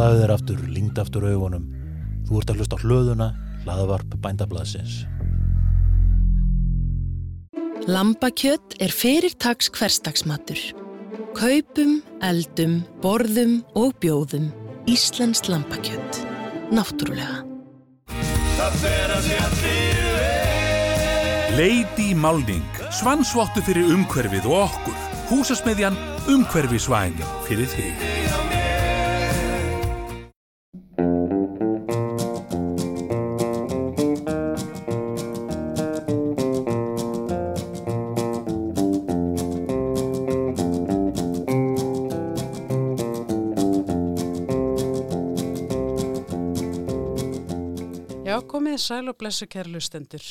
Slaðu þér aftur, lingd aftur augunum. Þú ert að hlusta á hlöðuna, hlaðavarp bændablaðsins. Lambakjött er fyrirtags hverstagsmatur. Kaupum, eldum, borðum og bjóðum Íslensk lambakjött. Náttúrulega. Lady Málning, svansvottu fyrir umhverfið og okkur. Húsasmiðjan Umhverfisvæn fyrir þig. Komið sæl og blessu kærlustendur.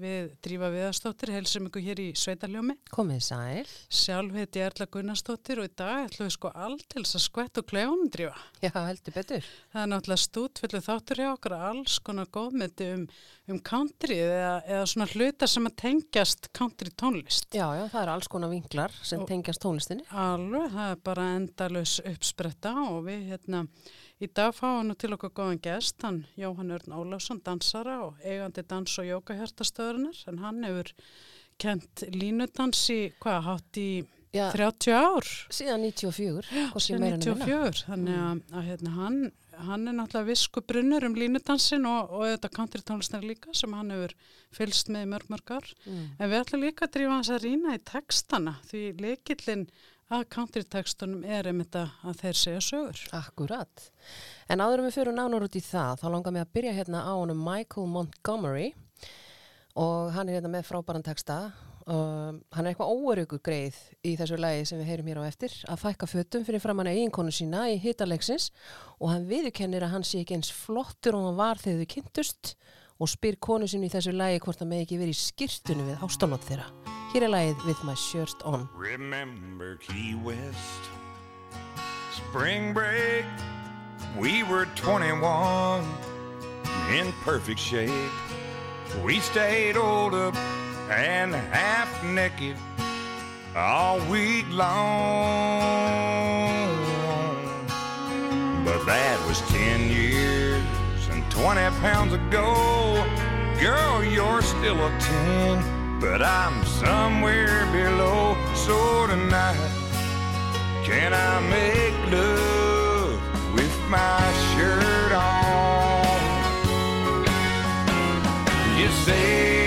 Við drífa viðastóttir, helsum ykkur hér í Sveitaljómi. Komið sæl. Sjálf heiti Erla Gunnarsdóttir og í dag ætlum við sko aldils að skvett og klefunum drífa. Já, heldur betur. Það er náttúrulega stútfullu þáttur hjá okkur að alls konar góðmyndi um, um country eða, eða svona hluta sem að tengjast country tónlist. Já, já, það eru alls konar vinklar sem Og- tengjast tónlistinni. Alveg, það er bara endalus uppspretta og við hérna í dag fáum nú til okkur góðan gest, hann Jóhann Örn Ólafsson, dansara og eigandi dans- og jókahjartastöðurinnar, en hann hefur kent línudans í, hvað, hátt í Já, 30 ár? síðan 94, hvort ég Síðan meira en minna. 94, þannig að, að hérna, hann, hann er náttúrulega visku brunnur um línudansin og, og þetta country tónlistar líka sem hann hefur fylst með í mörg mörg ár. Mm. En við ætlum líka að drífa hans að rýna í textana því leikillin að country textunum er einmitt að þeir segja sögur. Akkurat. En áður en við fyrir nánar út í það, þá langar mig að byrja hérna á honum Michael Montgomery og hann er hérna með frábæran texta. Um, hann er eitthvað óöryggur greið í þessu lagi sem við heyrum hér á eftir að fækka fötum fyrir framann eiginkonu sína í hitalegsins og hann viðurkennir að hann sé ekki eins flottur og hann var þegar þau kynntust og spyr konu sín í þessu lagi hvort það með ekki verið í skirtunum við ástanótt þeirra. Hér er lagið With My Shirt On. Remember Key West, spring break, we were 21, in perfect shape. We stayed old up and half naked all week long. But that was 10 years and 20 pounds ago. Girl, you're still a 10, but I'm somewhere below. So tonight, can I make love with my shirt on? You say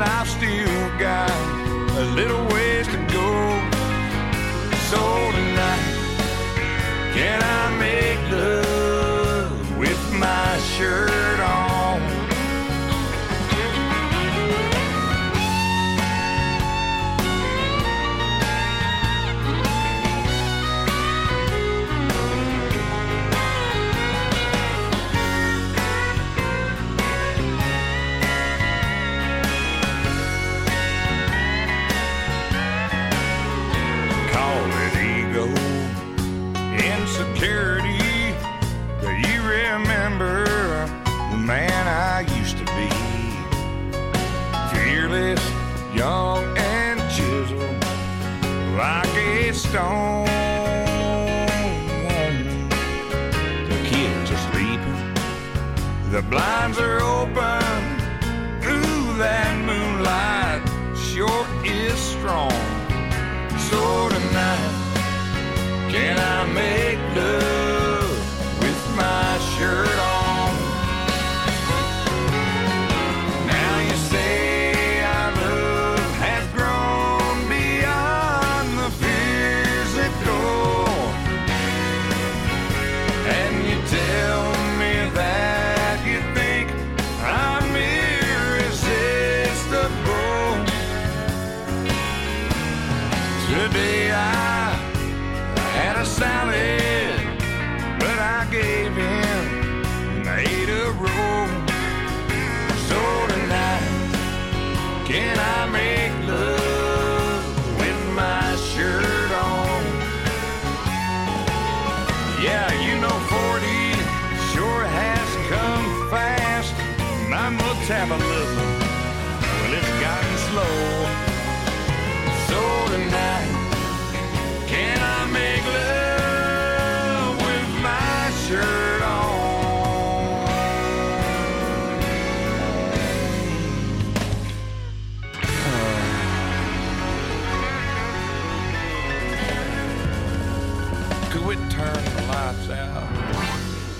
but I've still got a little ways to go. So tonight, can I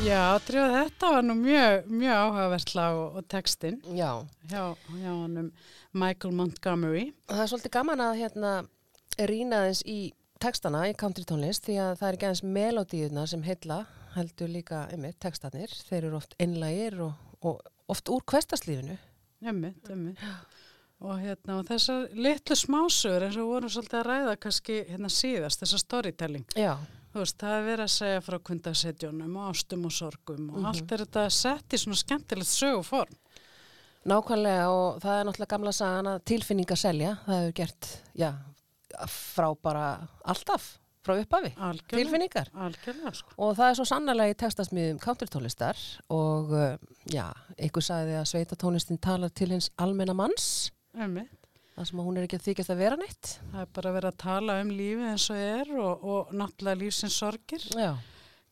Já, drífa þetta var nú mjög, mjög áhugavert lag og, og textin Já, hjá, hjá honum Michael Montgomery. og það er svolítið gaman að hérna rýna þess í textana í country tónlist því að það er ekki aðeins melodíuna sem heilla heldur líka einmitt textanir, þeir eru oft einlægir og, og oft úr kvestaslífinu Ömmit, ömmit. Og hérna, og þessar litlu smásögur eins og við vorum svolítið að ræða kannski hérna síðast, þessar storytelling. Já, Þú veist, það er verið að segja frá kundasetjónum og ástum og sorgum og allt er þetta sett í svona skemmtilegt söguform. nákvæmlega og það er náttúrulega gamla sagan að tilfinninga selja, það hefur gert já, frá bara alltaf, frá upphafi Algjörlega. tilfinningar Algjörlega, sko. og það er svo sannlega í textasmiðum countertónlistar og uh, já, einhver sagði að sveitatónlistin talar til hins almenna manns Þar sem að hún er ekki að þykjast að vera neitt Það er bara verið að tala um lífið eins og er og, og náttúrulega lífsins sorgir. Já,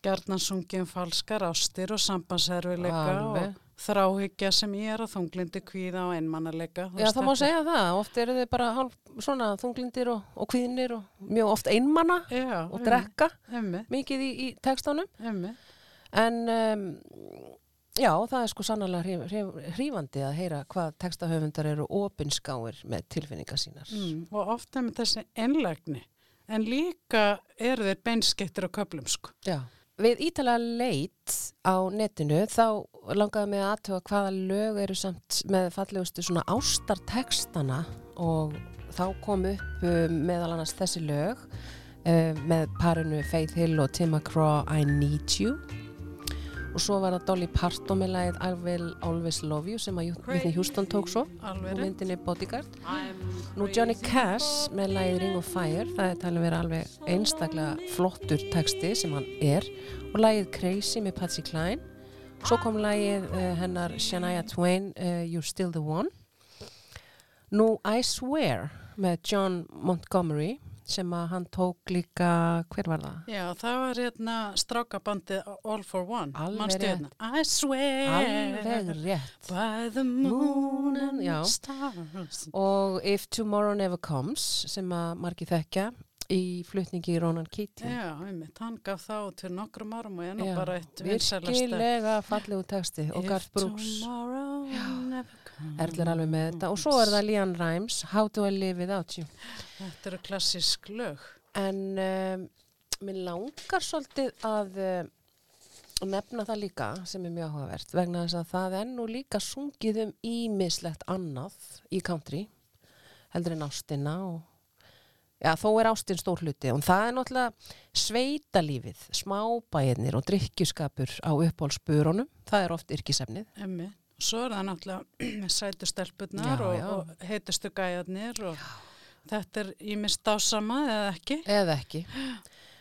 Gjarnan sungið um falskar ástir og sambandserfileika Alveg. og þráhyggja sem ég er að þunglindi kvíða og einmannalega. Já það má segja það, oft eru þau bara hálf, svona þunglindir og, og kvíðnir og mjög oft einmanna Já, og drekka Ömmit, mikið í, í textánum ömmit. en um, já, það er sko sannlega hrif, hrif, hrífandi að heyra hvað textahöfundar eru opinskáir með tilfinningar sínar Mm, og ofta með þessi einlægni. En líka eru þeir beinskettir á köplum, sko. Já. Við ítalega leit á netinu þá langaði mig að aðtöga hvaða lög eru samt með fallegustu svona ástartekstana og þá kom upp uh, meðal annars þessi lög uh, með parinu Faith Hill og Tim McGraw I Need You og svo var það Dolly Parton með lagið I Will Always Love You sem að Whitney Houston tók svo. Og myndinni Bodyguard. Nú Johnny Cash með lagið Ring of Fire, það er talið vera alveg einstaklega flottur texti sem hann er. Og lagið Crazy með Patsy Cline. Svo kom lagið uh, hennar Shania Twain uh, You're Still the One. Nú I Swear með John Montgomery sem að hann tók líka, hver var það? Já, það var hérna strákabandið All for One. Alveg rétt. hérna? I swear Alveg rétt by the moon and Já. stars. og If Tomorrow Never Comes sem að margir þekkja í flutningi Ronan Keating. Já, einmitt, hann gaf út fyrir nokkrum árum og Já, bara eitt virkilega fallegu texti og Garth Brooks. Erlir alveg með þetta. Og svo er það Leon Rimes How do I live without you? Þetta eru klassísk lög. en um, mér langar svolítið að um, nefna það líka sem er mjög áhugavert vegna þess að það er nú líka sungið um ímislegt annað í country heldur en ástina og Já, þó er ástin stór hluti og það er náttúrulega sveitalífið, smábæðinir og drikkjuskapur á uppáhaldsburunum, það er oft yrkisefnið. Emmi. Og svo er það náttúrulega með sætu stelpurnar Já, og, já. og heitustu gæjarnir og þetta er ímist dásama eða ekki. Eða ekki.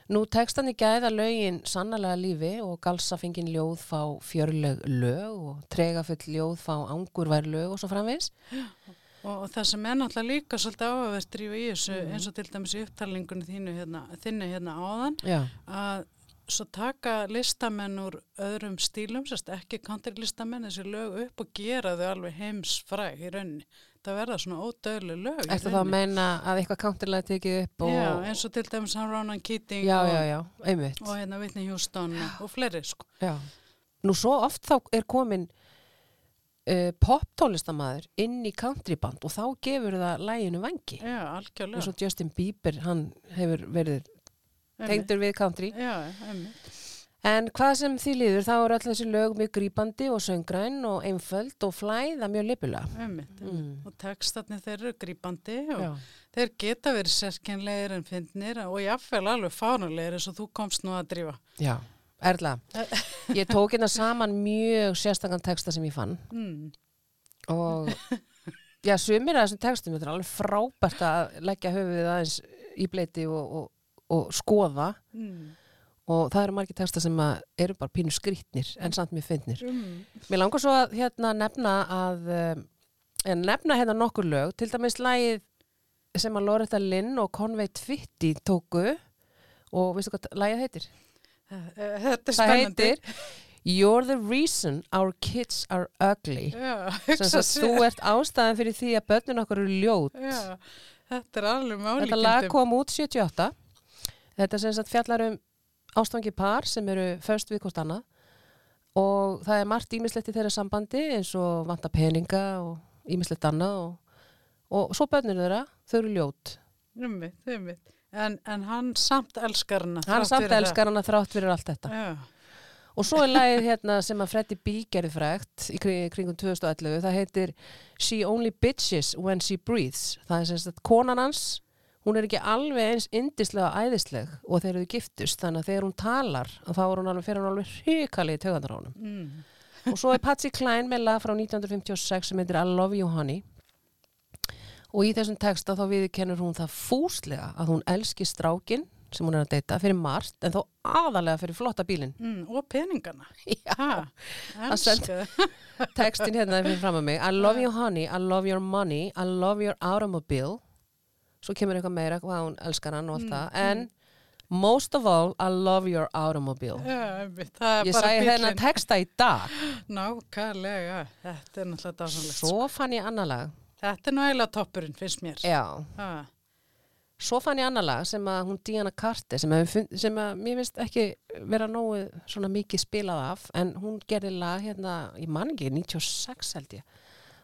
Nú tekstan í gæða lögin sannlega lífi og galsafingin ljóð fá fjörleg lög og tregafull ljóð fá angurvær lög og svo framvegis. Og, og það sem er náttúrulega líka svolítið áhugavert drífa í þessu Mhm. eins og til dæmis í upptalningunni þínu hérna, þinni hérna áðan Já, að svo taka listamenn úr öðrum stílum, sérst ekki country-listamenn þessi lög upp og gera þau alveg heimsfræg í rauninni. Það verða svona ódöðlega lög eftir þá að meina að eitthvað counterlega tekið upp og... Já, eins og til dæmis hann Ronan Keating já, og, og hérna Whitney Houston og fleiri sko. Já. Nú svo oft þá er komin uh, poptónlistamæður inn í countryband og þá gefur það læginu vangi. Já, eins algjörlega. og Justin Bieber, hann hefur verið tengdur við country. Já, einmitt. En hvað sem því líður, þá eru alltaf þessi lög mjög grípandi og söngræn og einföld og flæða mjög lipulega. Einmitt, Mm. Og textatni þeir eru grípandi og Já. þeir geta verið sérkennlegir en fyndnir og jáfnvel alveg fánulegir eins og þú komst nú að drífa. Já, Erla, ég tók hérna saman mjög sérstakann texta sem ég fann Mm. og já, sumir af þessum textum, þetta er alveg frábært að leggja höfuðið aðeins í bleiti og, og, og skoða Mm. og það eru margir texta sem eru bara pínu skrýtnir en samt mér fyndnir Mm. Mér langar svo að hérna nefna að um, en nefna hérna nokkur lög til dæmis lagið sem að Loretta Lynn og Conway Twitty tóku og veistu hvað lagið heitir? Eh, Þetta er Það spennandi. heitir You're the reason our kids are ugly. Já, hugsa að þú ert ástæðan fyrir því að börnun okkur eru ljót. Já, þetta er alveg með Þetta lag kom út 78 Þetta sem sagt fjallar um ástfangi par sem eru först við hvort annað. Og það er margt ímislegt í þeirra sambandi eins og vanta peninga og ímislegt annað og, og svo börnir þeirra, þau eru ljót. Einmitt, einmitt. En, en hann samt elskar hana. hann samt elskar hana þrátt fyrir allt þetta. Já, og svo er lagið hérna sem að Freddy B gerði frægt í kring, kringum 2011 það heitir She only bitches when she breathes. Það er sem sagt konan hans hún er ekki alveg eins indislega æðisleg og þeir eru giftust. Þannig að þegar hún talar þá hún alveg fyrir hún alveg hrikalið tögandar á honum. Mm. og svo er Patsy Cline með lag frá 1956 sem heitir I Love You Honey og í þessum texta þá viðkennur hún það fúslega að hún elski strákin sem hún er að deyta fyrir margt en þó aðalega fyrir flotta bílinn Mm, og peningana. Já. Að send- elska. textin hérna fyrir fram að mig I love you honey, I love your money I love your automobile svo kemur eitthvað meira hvað hún elskar hann og allt það en most of all I love your automobile Já, ég sagði þennan texta í dag Nákvæmlega. Þetta er náttúrulega dásanlegt. svo fann ég annar lag Þetta er nú eiginlega toppurinn, finnst mér. já, Ha, svo fann ég annar lag sem að hún Diana Carter sem, fund, sem að mér finnst ekki vera nógu svona mikið spilað af en hún gerði lag hérna, ég man ekki, 96 held ég.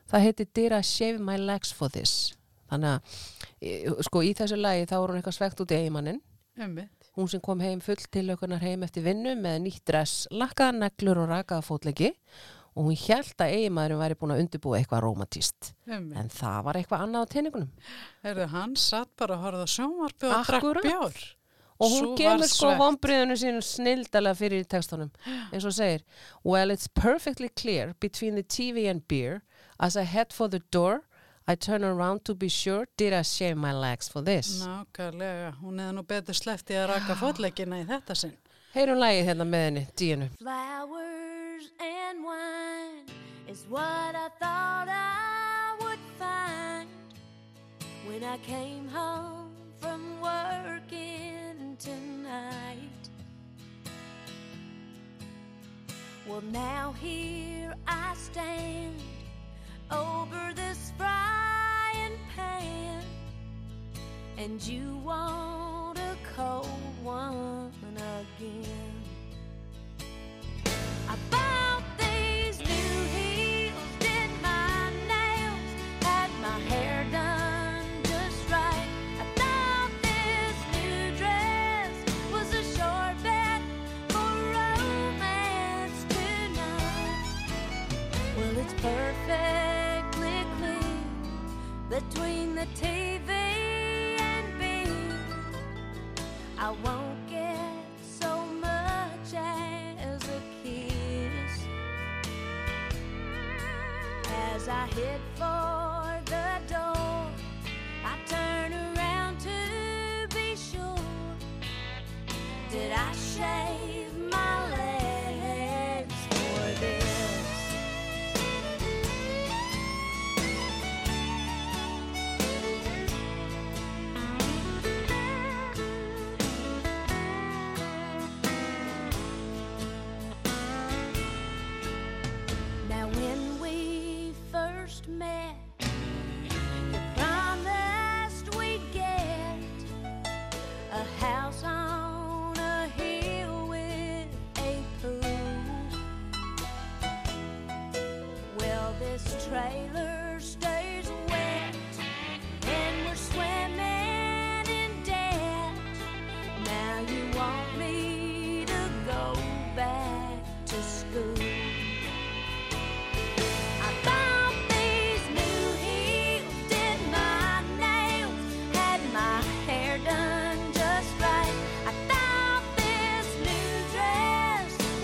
Það heiti Did I Shave My Legs For This? Þannig að sko í þessu lagi þá er hún eitthvað svegt út í eigimannin einmitt. hún sem kom heim full til aukunar heim eftir vinnu með nýtt dress, lakkaða neglur og rakaða fótlegi og hún held að eigimaðurinn væri búin að undirbúa eitthvað einmitt. en það var eitthvað annað á teiningunum Heyrðu, hann satt bara að horfa á sjónvarpi og drakk bjór. og hún gemur sko vonbriðinu sín snildalega fyrir í textunum eins og segir Well it's perfectly clear between the TV and beer as I head for the door I turn around to be sure did I shave my legs for this Nákvæmlega. Hún hefði nú betur sleppti að raka fótleikina í þetta sinn. Heyrum lagið hérna með henni, Díunu Flowers and wine is what I thought I would find when I came home from working tonight. Well, now here I stand over this frying pan, and you want a cold one again. Between the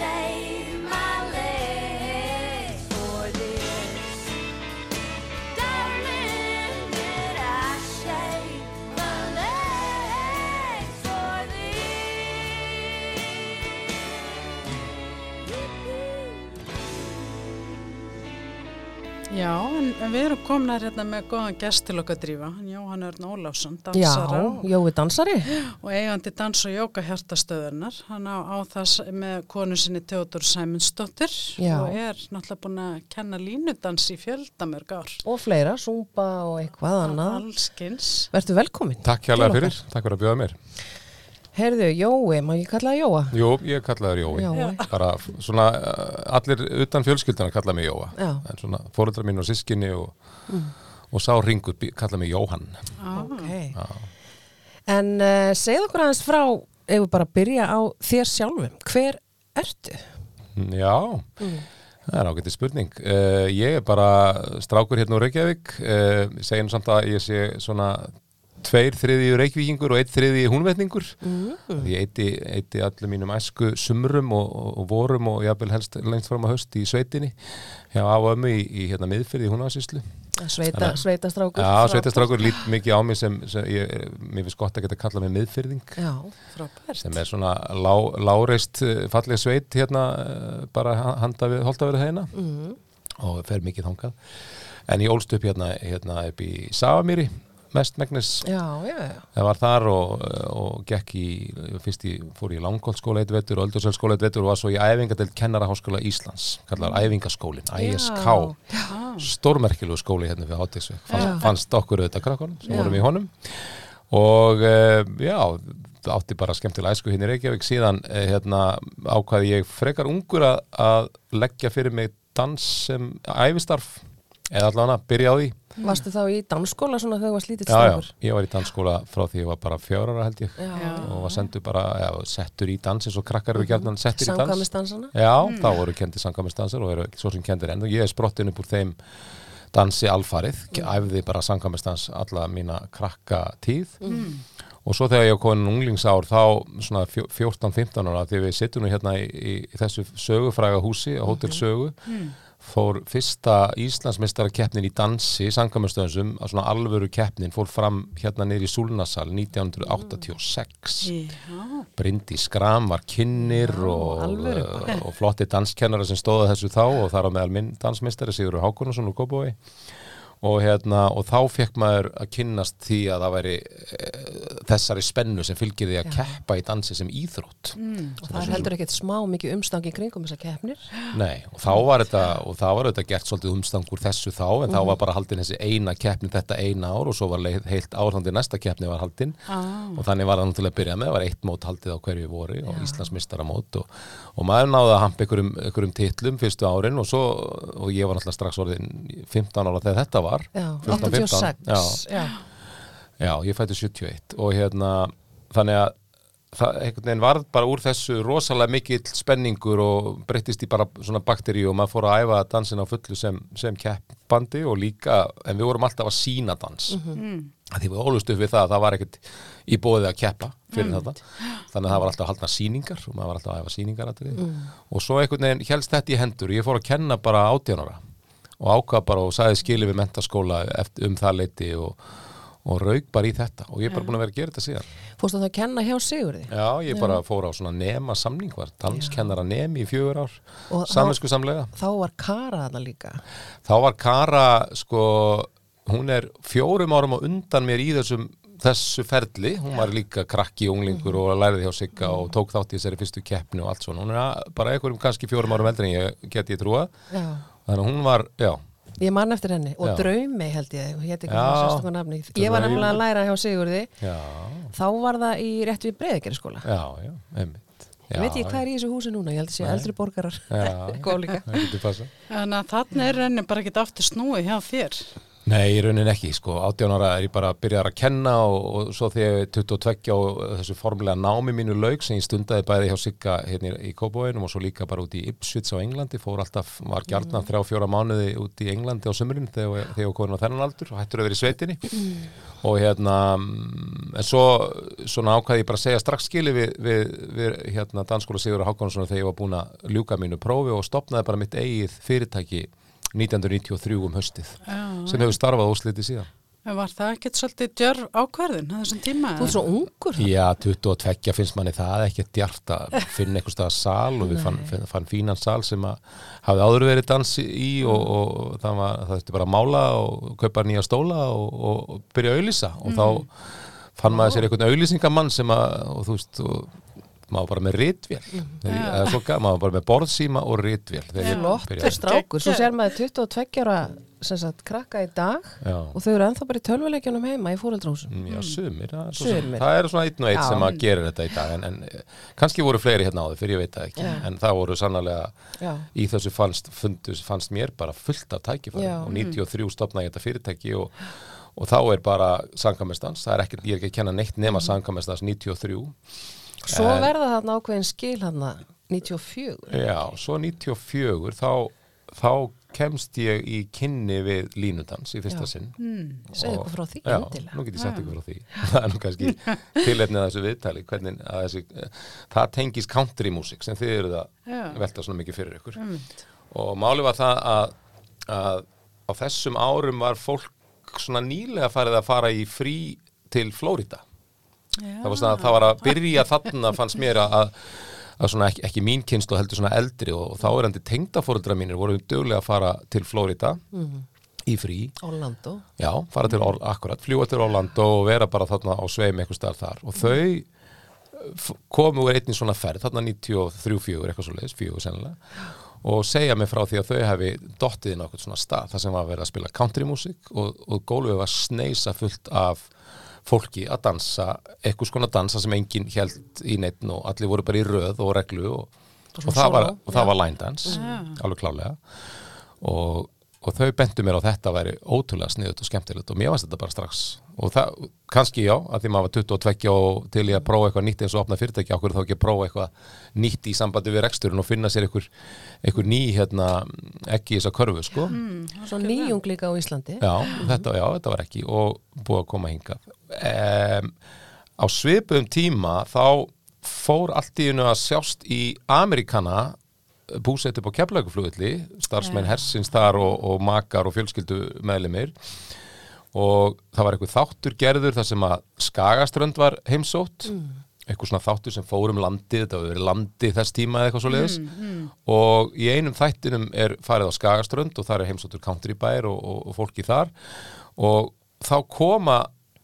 Did Já, en, en við erum komnar hérna með góðan gest til okkar drífa, hann Jóhann Örn Ólafsson, dansara Já, Jói dansari. og eigandi dans og jóka hjartastöðunar. Hann á, á þess með konu sinni Teodor Sæmundsdóttir og er náttúrulega búin að kenna línudans í fjöldamörg ár. Og fleira, Zumba og eitthvað annað. Allskins. Vertu velkomin. Takk hérlega Til fyrir, takk fyrir að bjóða mér. Herðu, Jói, má ég kalla það Jóa? Jú, ég kallaði þér Jói. Jói. Bara svona, uh, allir utan fjölskyldana kallaði mig Jóa. Já. Mm. En svona, fóreldrar mín og sískinni og, og sá ringur kallaði mig Jóhann. Ok. En uh, segð okkur aðeins frá, ef við bara byrja á þér sjálfum. Hver ertu? Mm, Já, það er ágætti spurning. Uh, ég er bara strákur hérna úr Reykjavík. Uh, nú samt að ég sé svona tveir þriði reykvíkingur og einn þriði húnvetningur. Mm. Ég eiti, eiti allir mínum æsku sumrum og, og, vorum og jafnvel helst lengst fram að höst í sveitinni. Já, á ömmu í, í hérna miðfyrði í húnavarsýslu. Sveita, sveitastrákur. Já, sveitastrákur lít mikið á mig sem, sem ég, mér finnst gott að geta kallað mig miðfyrðing Já, Frábært. sem er svona lá, láreist eh, falleg sveit hérna eh, bara ha- handa við, holda við þeina Mhm. og fer mikið þangað en ég ólst upp hérna, hérna upp í Savamýri já, já. það var þar og, og gekk í fyrst í, fór í Langholtskóla eitt vetur og Öldurselskóla eitt vetur og var svo í æfingadelt kennaraháskóla Íslands kallar æfingaskólin, ISK stórmerkilegu skóli hérna fyrir Hátíksvik Já. fannst, fannst okkur auðvitað krakkonum sem Já. vorum í honum. Og uh, já, átti bara skemmtilega æsku hérna í Reykjavík. Síðan uh, hérna ákvaði ég frekar ungur að, að leggja fyrir mig dans sem æfistarf eða allavega byrja á því Varstu þá í dansskóla svona þegar þú varst lítill já, já, strákur? ég var í dansskóla frá því ég var bara fjórar held ég. Já. og var sendur bara, já, settur í dans eins og krakkar eru gætnan settur í dans. Samkvæmistansana? Já, þá voru kendi samkvæmistansar og eru svo sem kendir enn og ég er sprottin upp úr þeim dansi alfarið, mm. æfði bara samkvæmistans alla mína krakka tíð. Og svo þegar ég var komin unglingsár þá svona fjó- 14-15 ára því við sittum nú hérna í, í, í þessu sögufræga húsi á Hótel Sögu fór fyrsta Íslandsmeistara keppnin í dansi samkvæmistöðum að svona alvöru keppnin fór fram hérna niður í Súlnasal 1986 Já, Bryndi Skram var og, alvöru. og, og flotti danskennara sem stóða þessu þá og þar á meðal minn dansmistari Sigurður Hákonarsson úr Kópavogi og, hérna, og þá fekk maður að kynnast því að það væri e, þessari spennu sem fylgir því að keppa í dansi sem íþrótt. Og það er heldur ekkert smá mikið umstang í kringum þessar keppnir. Nei, og þá var þetta og það var þetta gert svolítið umstangur þessu þá en þá var bara haldin þessi eina keppni þetta eina ár og svo var leið, heilt árhandi næsta keppni var haldin. Ah, og þannig var það til að byrja með, það var eitt mót haldið á hverju voru og Íslandsmeistaramót og, og maður náði að hampa einhverjum, einhverjum titlum fyrstu árin og svo, og ég var. Náttúrulega strax orðin 15 ára þegar þetta var Já, 14, 15. 86. Já, Já. ég fætti 71 og hérna, þannig að það einhvern veginn varð bara úr þessu rosalega mikill spenningur og breyttist í bara svona bakteri og maður fór að æfa dansin á fullu sem, sem keppandi og líka, en við vorum alltaf að sína dans. Að því við ólust upp við það að það var ekkert í bóðið að keppa fyrir þetta. Þannig að það var alltaf haldna síningar og maður var alltaf að æfa síningar mm. og svo einhvern veginn helst þetta í hendur. Ég fór að kenna bara átjánara og ákvað bara og sagði skilið við mentaskóla eftir, um það leiti og, og rauk bara í þetta. Og ég er bara búin að vera að gera þetta síðan. Fórstu það að kenna hjá Sigurði? Já, ég bara fór á svona nema samning var danskennara nemi í fjögur ár Og samvinsku samlega Þá var Kara þarna líka. þá var Kara sko, hún er fjórum árum á undan mér í þessum þessu ferli, hún var líka krakki unglingur og lærði hjá Sigga og tók þátt í þessari fyrstu keppni og allt svona. Hún er bara einhverjum kannski fjórum árum eldri en ég get ég trúa, Já. Þannig að hún var já, Ég man eftir henni og Já. Draumi held ég, hún hétt ekki sérstaklega nafni. Ég var nefnilega að læra hjá Sigurði, já, þá var það í rétt við breiðgerðskóla. já, já, einmitt já, Ég veit ekki hvað er í þessu húsi núna, ég held að sé eldri borgarar. Góð líka. það Þannig að þarna er henni bara ekki aftur snúið hjá þér. Nei, í raunin ekki, sko, 18 ára er ég bara að byrja að kenna og, og svo þegar ég er 22 og þessu formulega námi mínu lauk sem ég stundaði bæði hjá Sigga hérna í- Kópavóinum og svo líka bara út í Ipswich á Englandi, fór alltaf, var gjarnan þrjá, fjóra mánuði út í Englandi á sömurinn þegar, þegar ég var komin á þennan aldur og hættur að vera í sveitinni. Og hérna, mm, en svo svona ákvaði ég bara að segja strax skili við, við, við hérna Danskóla Sigur Hákonarsson þegar ég var búin að ljúka mínu prófi og stopnaði bara mitt eigið fyrirtæki 1993 um höstið sem hefur starfað ósliti síðan. En var það ekkert svolítið djörf ákverðin að þessum tíma? Þú er svo ungur. Já, 22 finnst manni það ekki djart að finna einhver stað sal og við fann, fann, fínan sal sem að hafði áður verið dansi í og, og það var, það þurfti bara að mála og kaupa nýja stóla og, og, byrja að auðlýsa og þá fann maður sér einhvern auðlýsingamann sem að, og þú veist, og maður var bara með ritvél ég- eða svo gaf, maður var bara með borðsíma og ritvél byrjaði. strákur. Svo sér maður 22 ára sem sagt, krakka í dag Já. og þau eru ennþá bara í tölvuleikjunum heima í fóreldrahúsum. Mm, Já, sumir, það er, svo sem, Sumir. það er svona einn og einn Já. sem að gera þetta í dag en, en eh, kannski voru fleiri hérna áður fyrir ég veit það ekki Já. en það voru sannlega Já. í þessu fannst, fundus, fannst mér bara fullt af tækifæri og 93 stopnaði ég þetta fyrirtæki og, og þá er bara sangamestans, það er ekki, ég er ekki að kenna neitt nema sangamestans 93 Svo En- verða þarna ákveðin skil hann 94. Já, svo 94 þá, þá kemst ég í kynni við línudans í fyrsta Já. sinn Segðu Og- ykkur frá því, Já, endilega. nú get ég sagt ykkur frá því það er nú kannski tilefnið að þessu viðtali hvernig að þessi, það tengis country music sem þið eruð að Já. velta svona mikið fyrir ykkur Einmitt. og máli var það að, að á þessum árum var fólk svona nýlega farið að fara í frí til Flórida það var, svona, það var að byrja þarna fannst mér að, að svona ekki, ekki mín kynst og heldur svona eldri og, þá er endi tengdafóreldra mínir voru dögulega að fara til Flórida í frí. Orlando. Já, fara til, Or- akkurat, fljúa til Orlando og vera bara þarna á sveim eitthvað staðar þar. Og þau f- komu úr einnig svona ferð, þarna 93-4 eitthvað svo leiðis, 4 sennilega og segja mig frá því að þau hefði dottið á eitthvað svona stað, það sem var verið að spila countrymusik og, og gólfið var sneisa fullt af fólki að dansa, eitthvað skona dansa sem enginn held í neitt og allir voru bara í röð og reglu og, og, svona það, var, og það var line dance alveg klálega og, og þau bentu mér á þetta væri ótrúlega sniðut og skemmtilegt og mér varst þetta bara strax. Og það, kannski já, að því maður var 22 og til í að prófa eitthvað nýtt eins og opna fyrirtæki okkur þá ekki að prófa eitthvað nýtt í sambandi við reksturinn og finna sér einhver, einhver ný hérna, ekki í þessa körfu sko. Svo nýjung líka á Íslandi. já, þetta, já, þetta var ekki og búið að koma hingað um, á svipum tíma þá fór allt í einu að sjást í Amerikana búsett upp á keflauguflugulli starfsmenn hersins þar og, og makar og fjölskyldu meðlimir og það var eitthvað þáttur gerður þar sem að Skagaströnd var heimsótt. Eitthvað svona þáttur sem fór um landið þetta var verið landið þess tíma eða eitthvað svo leiðis og í einum þættinum er farið á Skagaströnd og þar er heimsóttur country bær og, og, og fólki þar. Og þá koma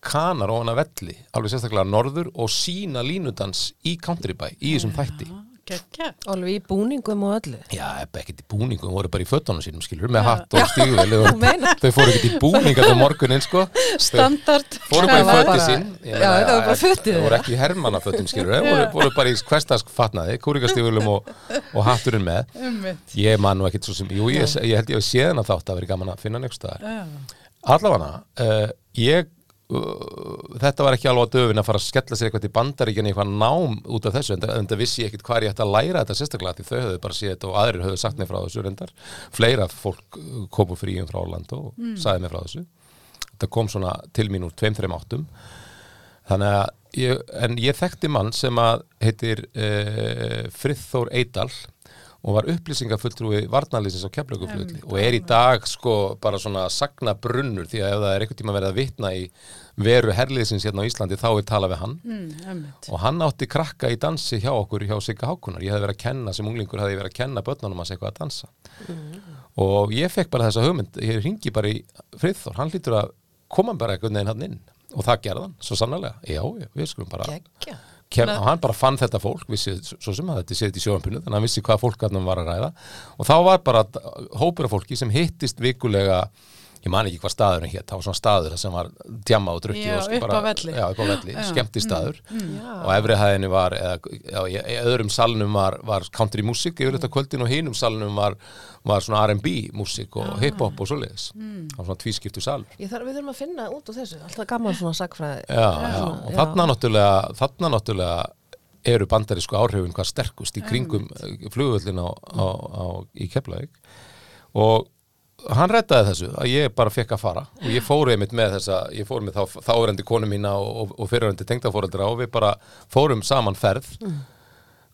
kanar ofan að velli, alveg sérstaklega norður og sína línudans í country bæ í þessum þætti. Alveg í búningum og öllu. Já, ekkert í búningum, voru bara í fötunum sínum skilur, með hatt og stígvel þau fóru ekkert í búningar á morgunin sko. Standard. fóru bara í bara- sín Já, þetta var bara fötin. þau voru ekki í hermannafötum skilur þau voru, voru bara í hverstask fatnaði, kúrikastígulum og, og hatturinn með. Ég man nú ekkert svo sem, jú ég, ég held ég að séðan að þátt að vera gaman að finna neitt staðar. Allavega, uh, ég þetta var ekki alveg að döfin að fara að skella sér eitthvað til bandaríkjan eitthvað nám út af þessu en, það vissi ég ekkert hvað ég ætti að læra þetta sérstaklega því þau höfðu bara séð þetta og aðrir höfðu sagt mér frá þessu reyndar. Fleira fólk uh, komu fríum frá Orlando og sagði mér frá þessu. Þetta kom svona til mín úr tveim, þreim áttum. Þannig að ég, en ég þekkti mann sem að heitir uh, Friðþór Eidal og var upplýsingafulltrúi varnarlýsins á keflauguflutli og er í dag sko bara svona sagna brunnur því að ef það er einhvern tíma verið að vitna í veru herliðsins hérna á Íslandi þá er talað við hann. Mm, og hann átti krakka í dansi hjá okkur hjá Sigga Hákunar, ég hefði verið að kenna sem unglingur hefði ég verið að kenna börnunum hans eitthvað að dansa. Og ég fekk bara þessa hugmynd ég ringi bara í Friðþór, hann lítur að koma bara einhvern veginn hann inn. Og það gerði hann, svo sannlega, já, við skulum bara Gekkja. Kem, og hann bara fann þetta fólk vissi, svo sem að þetta séð í sjóanpinu þannig að hann vissi hvað fólk hann var að ræða. Og þá var bara hópur af fólki sem hittist vikulega ég man ekki hvað staðurinn hétt, það var svona staður þar sem var djamma og drukki Já, og upp á bara, velli. já, upp á velli, skemmti staður. Já. og efri hæðinni var eða, já, öðrum salnum var, var country músík yfir þetta kvöldin og hinum salnum var, var svona R&B músík og hip-hop og svoleiðis. Það var svona tvískiptu salur. Ég þarf, við þurfum að finna út úr þessu, alltaf gaman svona sagfræði. já, já, og þarna náttúrulega þarna náttúrulega eru bandarísku áhrifin hvað sterkust í kringum flugvöllin á, á, á, í Keflavík. Og hann reddaði þessu að ég bara fekk að fara. Og ég fór einmitt með þessa ég fór með þá, þárendi konu mína og, og, fyrirrendi tengdafóreldra og við bara fórum saman ferð.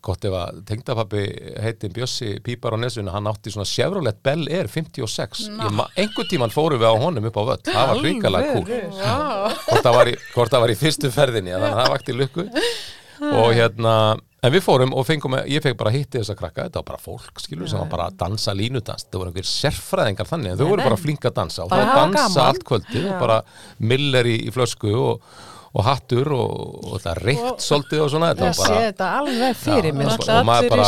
Gott ef að tengdapappi heitin Bjössi Pípar á Nesvinu, hann átti svona Chevrolet Bel Air 56 no. einhver tíman fórum við á honum upp á völl. Það var hrikalega kúl. hvort það var í fyrstu ferðinni þannig að það vakti lukku og hérna, en við fórum og fengum ég fekk bara hitti þessa krakka, þetta var bara fólk skilur, sem var bara að dansa línudans. Það voru einhver sérfræðingar þannig, en þau voru bara flink að dansa og Bara það hafa dansa gaman. allt kvöldi og bara miller í, í flösku og, og hattur og, og það reykt svolítið og svona, þetta Ég var sé bara þetta alveg fyrir mér. og svo- maður bara-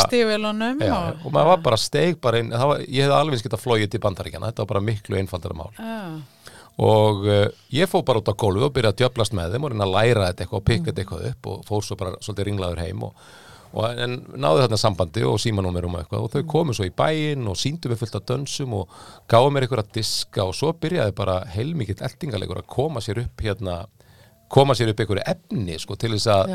Já, og, og maður var bara steig bara inn, var, ég hefði alveg getað flóið til bandaríkjana, þetta var bara miklu einfaldara mál. Já, og uh, ég fór bara út á gólfi og byrjaði að djöflast með þeim og reyna að læra þetta eitthvað og pikka þetta eitthvað upp og fór svo bara svolítið ringlaður heim og, og en náðu þarna sambandi og símanúmerum og eitthvað. Og þau komu svo í bæinn og síndu mig fullt af dönsum og gáðu mér eitthvað að diska og svo byrjaði bara heilmikill eldingalegur að koma sér upp hérna koma sér upp einhverju efni sko til þess að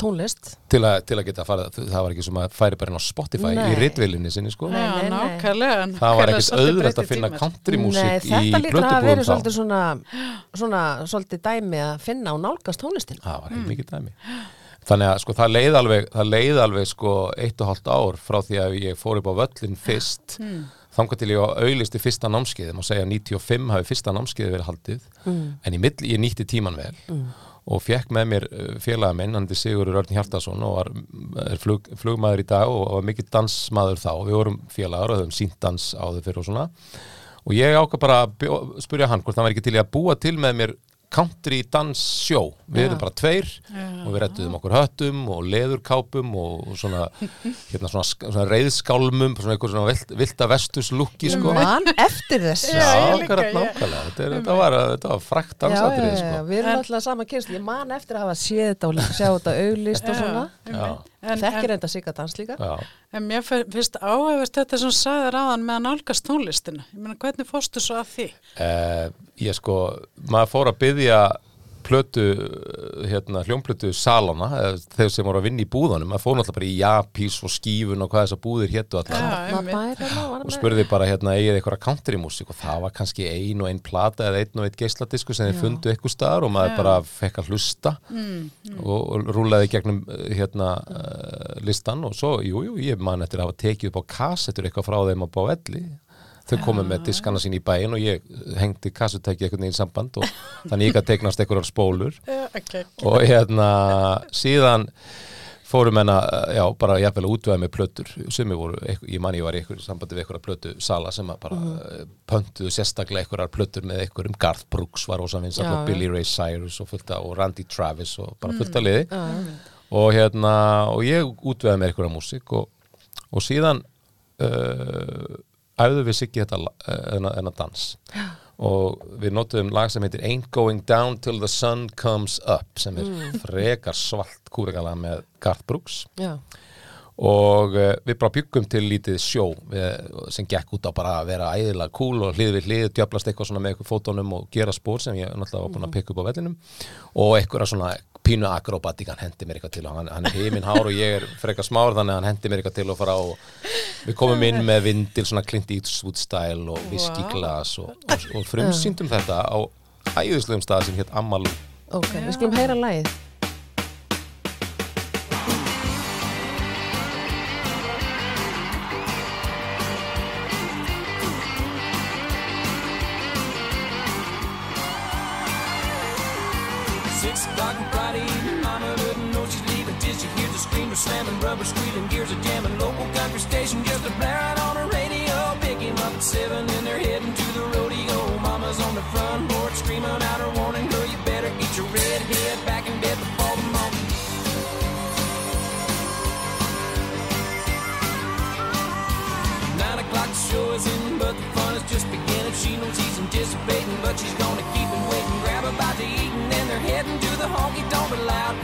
tónlist. til að, til að geta að fara, það var ekki sem að færi bara inn á Spotify Nei. í ritvilinni sinni sko. Nei, nei, nei. nákvæmlega. Það var ekkert breyttir að finna countrymúsík í þetta lítur að þá svolítið svona, svona svolítið dæmi að finna og nálgast tónlistin. það var heil mikið dæmi. Þannig að sko það leið alveg það leið alveg sko eitt og hálft ár frá því að ég fór upp á völlin fyrst. Þangar til ég á auðlisti fyrsta námskeiði má segja 95 hafi fyrsta námskeiði verið haldið. En í mill, ég nýtti tíman vel og fekk með mér félaga minn, hann er Sigurður Örn Hjartason og var er flug, flugmaður í dag og var mikill dansmaður þá. Við vorum félagar og höfum sínt dans áður fyrir og svona. Og ég ákvað bara að spyrja hann hvort hann var ekki til að búa til með mér country dans sjó við erum bara tveir og við rettuðum okkur höttum og leðurkápum og svona, hérna svona, svona reyðskálmum svona eitthvað svona vilt, vilda vestus lukki sko. Man eftir þessu. Já, akkurat ég- nákvæmlega. Þetta, er, þetta, var, þetta var frækt Já, já, dansatrið já, sko. Við erum alltaf sama kynslu. Ég man eftir að hafa séð þetta og sjá þetta auglist og svona. Já, Þekkir en, enda sigga dans líka. en mér finnst áhefist þetta sem sagðir aðan með að nálgast tónlistina. Ég meina hvernig fórstu svo að því? Eh, ég sko, maður fór að byggja plötu, hérna, hljómplötu salana, þeir sem voru að vinna í búðunum, maður fór náttúrulega bara í Japís og skífun og hvað þessar búðir héttu Já, og spurði bara hérna eigið eitthvað countrymúsík og það var kannski ein og ein plata eða einn og einn geisladisku sem þið fundu eitthvað staðar og maður bara fekk að hlusta og, og rúlaði gegnum eh, hérna uh, listan og svo, jú, jú, ég man eftir að hafa tekið upp á kassettur eitthvað frá þeim á Báelli þau komið með diskana sín í bæin og ég hengdi kassutæki eitthvað neginn samband og þannig ég gæti teiknast einhverjar spólur. Já, okay. og hérna síðan fórum henn að, já, bara jafnvel að útveða með plötur. Sem ég voru, eitthvað- ég man ég var í einhverju sambandi við einhverja plötu sala sem að bara mm. pöntuðu sérstaklega einhverjar plötur með einhverjum. Garth Brooks var ósa vins Já, og. Billy Ray Cyrus og, fullta, og Randy Travis og bara fullt að liði. Og hérna, og ég útveða með einhverja músík og, og síðan uh, æfðu við Siggi þetta eh, þennan þennan dans. Og við notuðum lag sem heitir Ain't Going Down Till the Sun Comes Up sem er frekar svalt kúregala með Garth Brooks. Já, og uh, við bara byggum til lítið sjó við, sem gekk út á bara að vera æðilega cool og hlið við hlið, djöflast eitthvað svona með eitthvað fótónum og gera spór sem ég náttúrulega var búin að pikka upp á vellinum. Og eitthvað svona pínu akrobatík hann hendi mér eitthvað til. Og hann, hann er heiminn hár og ég er frekar smár þannig að hann hendi mér eitthvað til og fara og við komum inn með vindil svona Clint Eastwood style og viskiglas og, og, og frumsýndum þetta á æðislegum stað sem hétt Amal ok, við skulum heyra lagið. Screamer slamming, rubber squealing, gears are jamming. Local country station just a blaring on the radio. Pick him up at seven and they're heading to the rodeo. Mama's on the front porch screaming out her warning, girl, you better get your red head back in bed before the morning. Nine o'clock the show is in, but the fun is just beginning. She knows he's anticipating, but she's gonna keep him waiting. Grab a bite to eat, and then they're heading to the honky tonk. Loud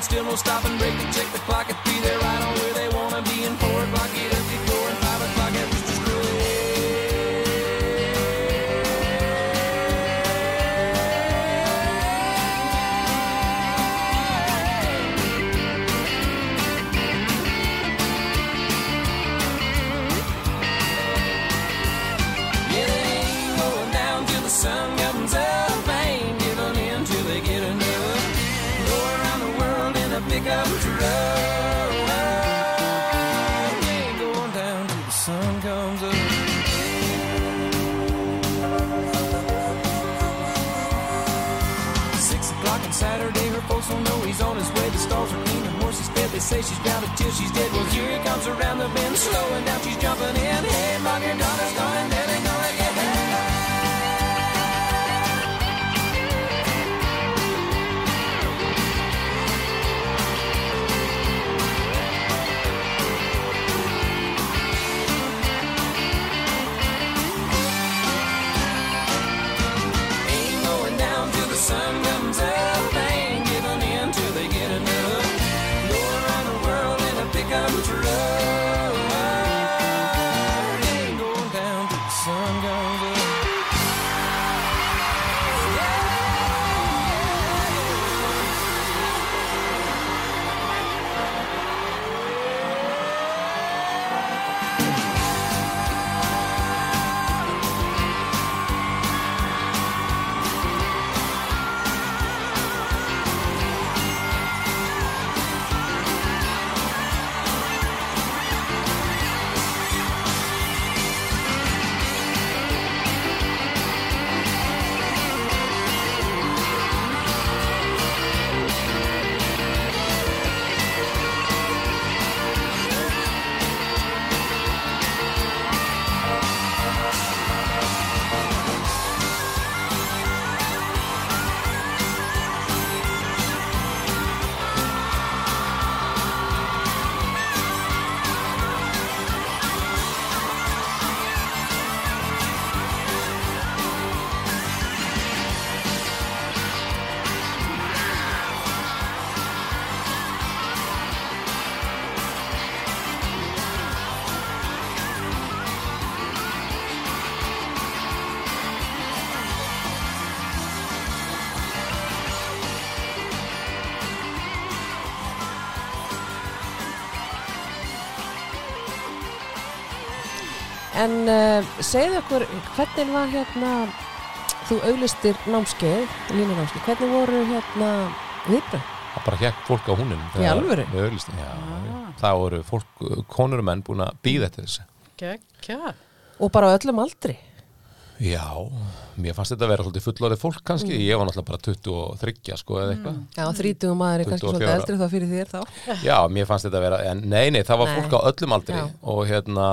Still no stopping. Break to check the clock. Say she's grounded till she's dead. Well, here he comes around the bend, slowing down. She's En uh, segðu okkur, hvernig var hérna, þú auglistir námskeið, línunámskeið, hvernig voru hérna viðbröð? það bara hjekk fólk á húnum Í alvöru? með auðlistin, já, það voru fólk, konur og menn búin að býða eftir þessu Gekja. Og bara öllum aldri? já, mér fannst þetta að vera svolítið fullorðið fólk kannski, Mm. ég var náttúrulega bara 23 sko eða eitthvað Já, þrítugum maður er kannski 24 svolítið eldri þá fyrir þér þá. Já, mér fannst þetta að vera, en nei, nei, það var Nei. fólk á öllum aldri Já. og hérna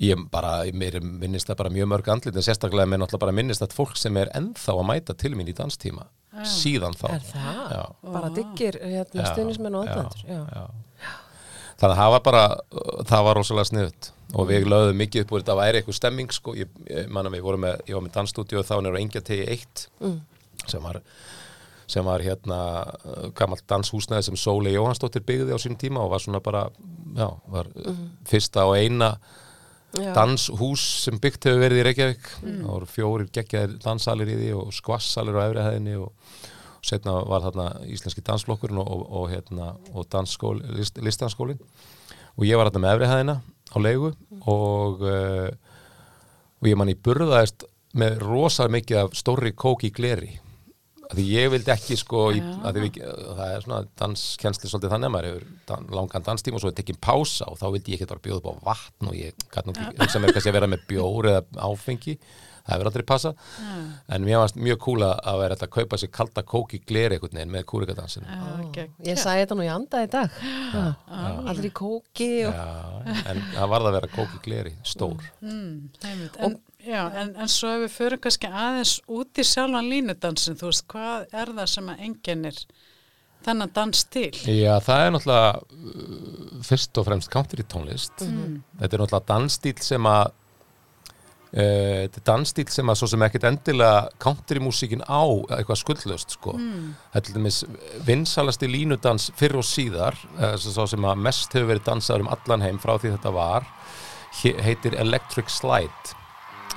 ég bara, mér minnist það bara mjög mörg andlit en sérstaklega mér náttúrulega bara minnist það fólk sem er ennþá að mæta til mín í danstíma síðan þá Er það? Já. Bara diggir hérna, Já, stuðnismenn og já. Já. já. Þannig að það var bara, það var rosalega sniðut og við lögðum mikið upp úr þetta væri eitthvað stemming sko, ég, ég manna við vorum með, ég var með dansstúdíu þá nýra engja tegi eitt Mm. sem var sem var hérna gammalt danshúsnæði sem Sóli Jóhannsdóttir byggði á sínum tíma og var svona bara já, var fyrsta og eina. Já. danshús sem byggt hefur verið í Reykjavík. Það voru fjórir geggjaðir danssalir í því og skvassalir á efri hæðinni og setna var þarna íslenski dansflokkurinn og, og, og, hérna, og list, listanskólin og ég var þarna með efri hæðina á leigu og, uh, og ég man í burðaðist með rosa mikið af stórri kók í gleri því ég vildi ekki sko í, við, það er svona danskensli svolítið þannig að maður hefur dan, langan danstíma og svo er tekinn pása og þá vildi ég ekki bara bjóða upp á vatn og ég nú ekki hugsa mér kannski að vera með bjór eða áfengi. Það hefur aldrei passa en mér varst mjög cool að vera að kaupa sér kalda kók í gleri einhvern veginn með kúrikadansin Ég sagði þetta nú í anda í dag. Í kóki og... Já, en það varð að vera kók í gleri, stór. Einmitt. En, já, en, en svo ef við förum kannski aðeins út í sjálfan línudansin, þú veist, hvað er það sem að engennir þennan dansstíl? Já, það er náttúrulega uh, fyrst og fremst country tónlist. Þetta er náttúrulega dansstíl sem að Uh, þetta er dansstíl sem að svo sem ekkert endilega countrymúsíkin á eitthvað skuldlaust sko. þetta er til dæmis vinsalasti línudans fyrr og síðar uh, svo sem að mest hefur verið dansaður um allan heim frá því þetta var he- heitir Electric Slide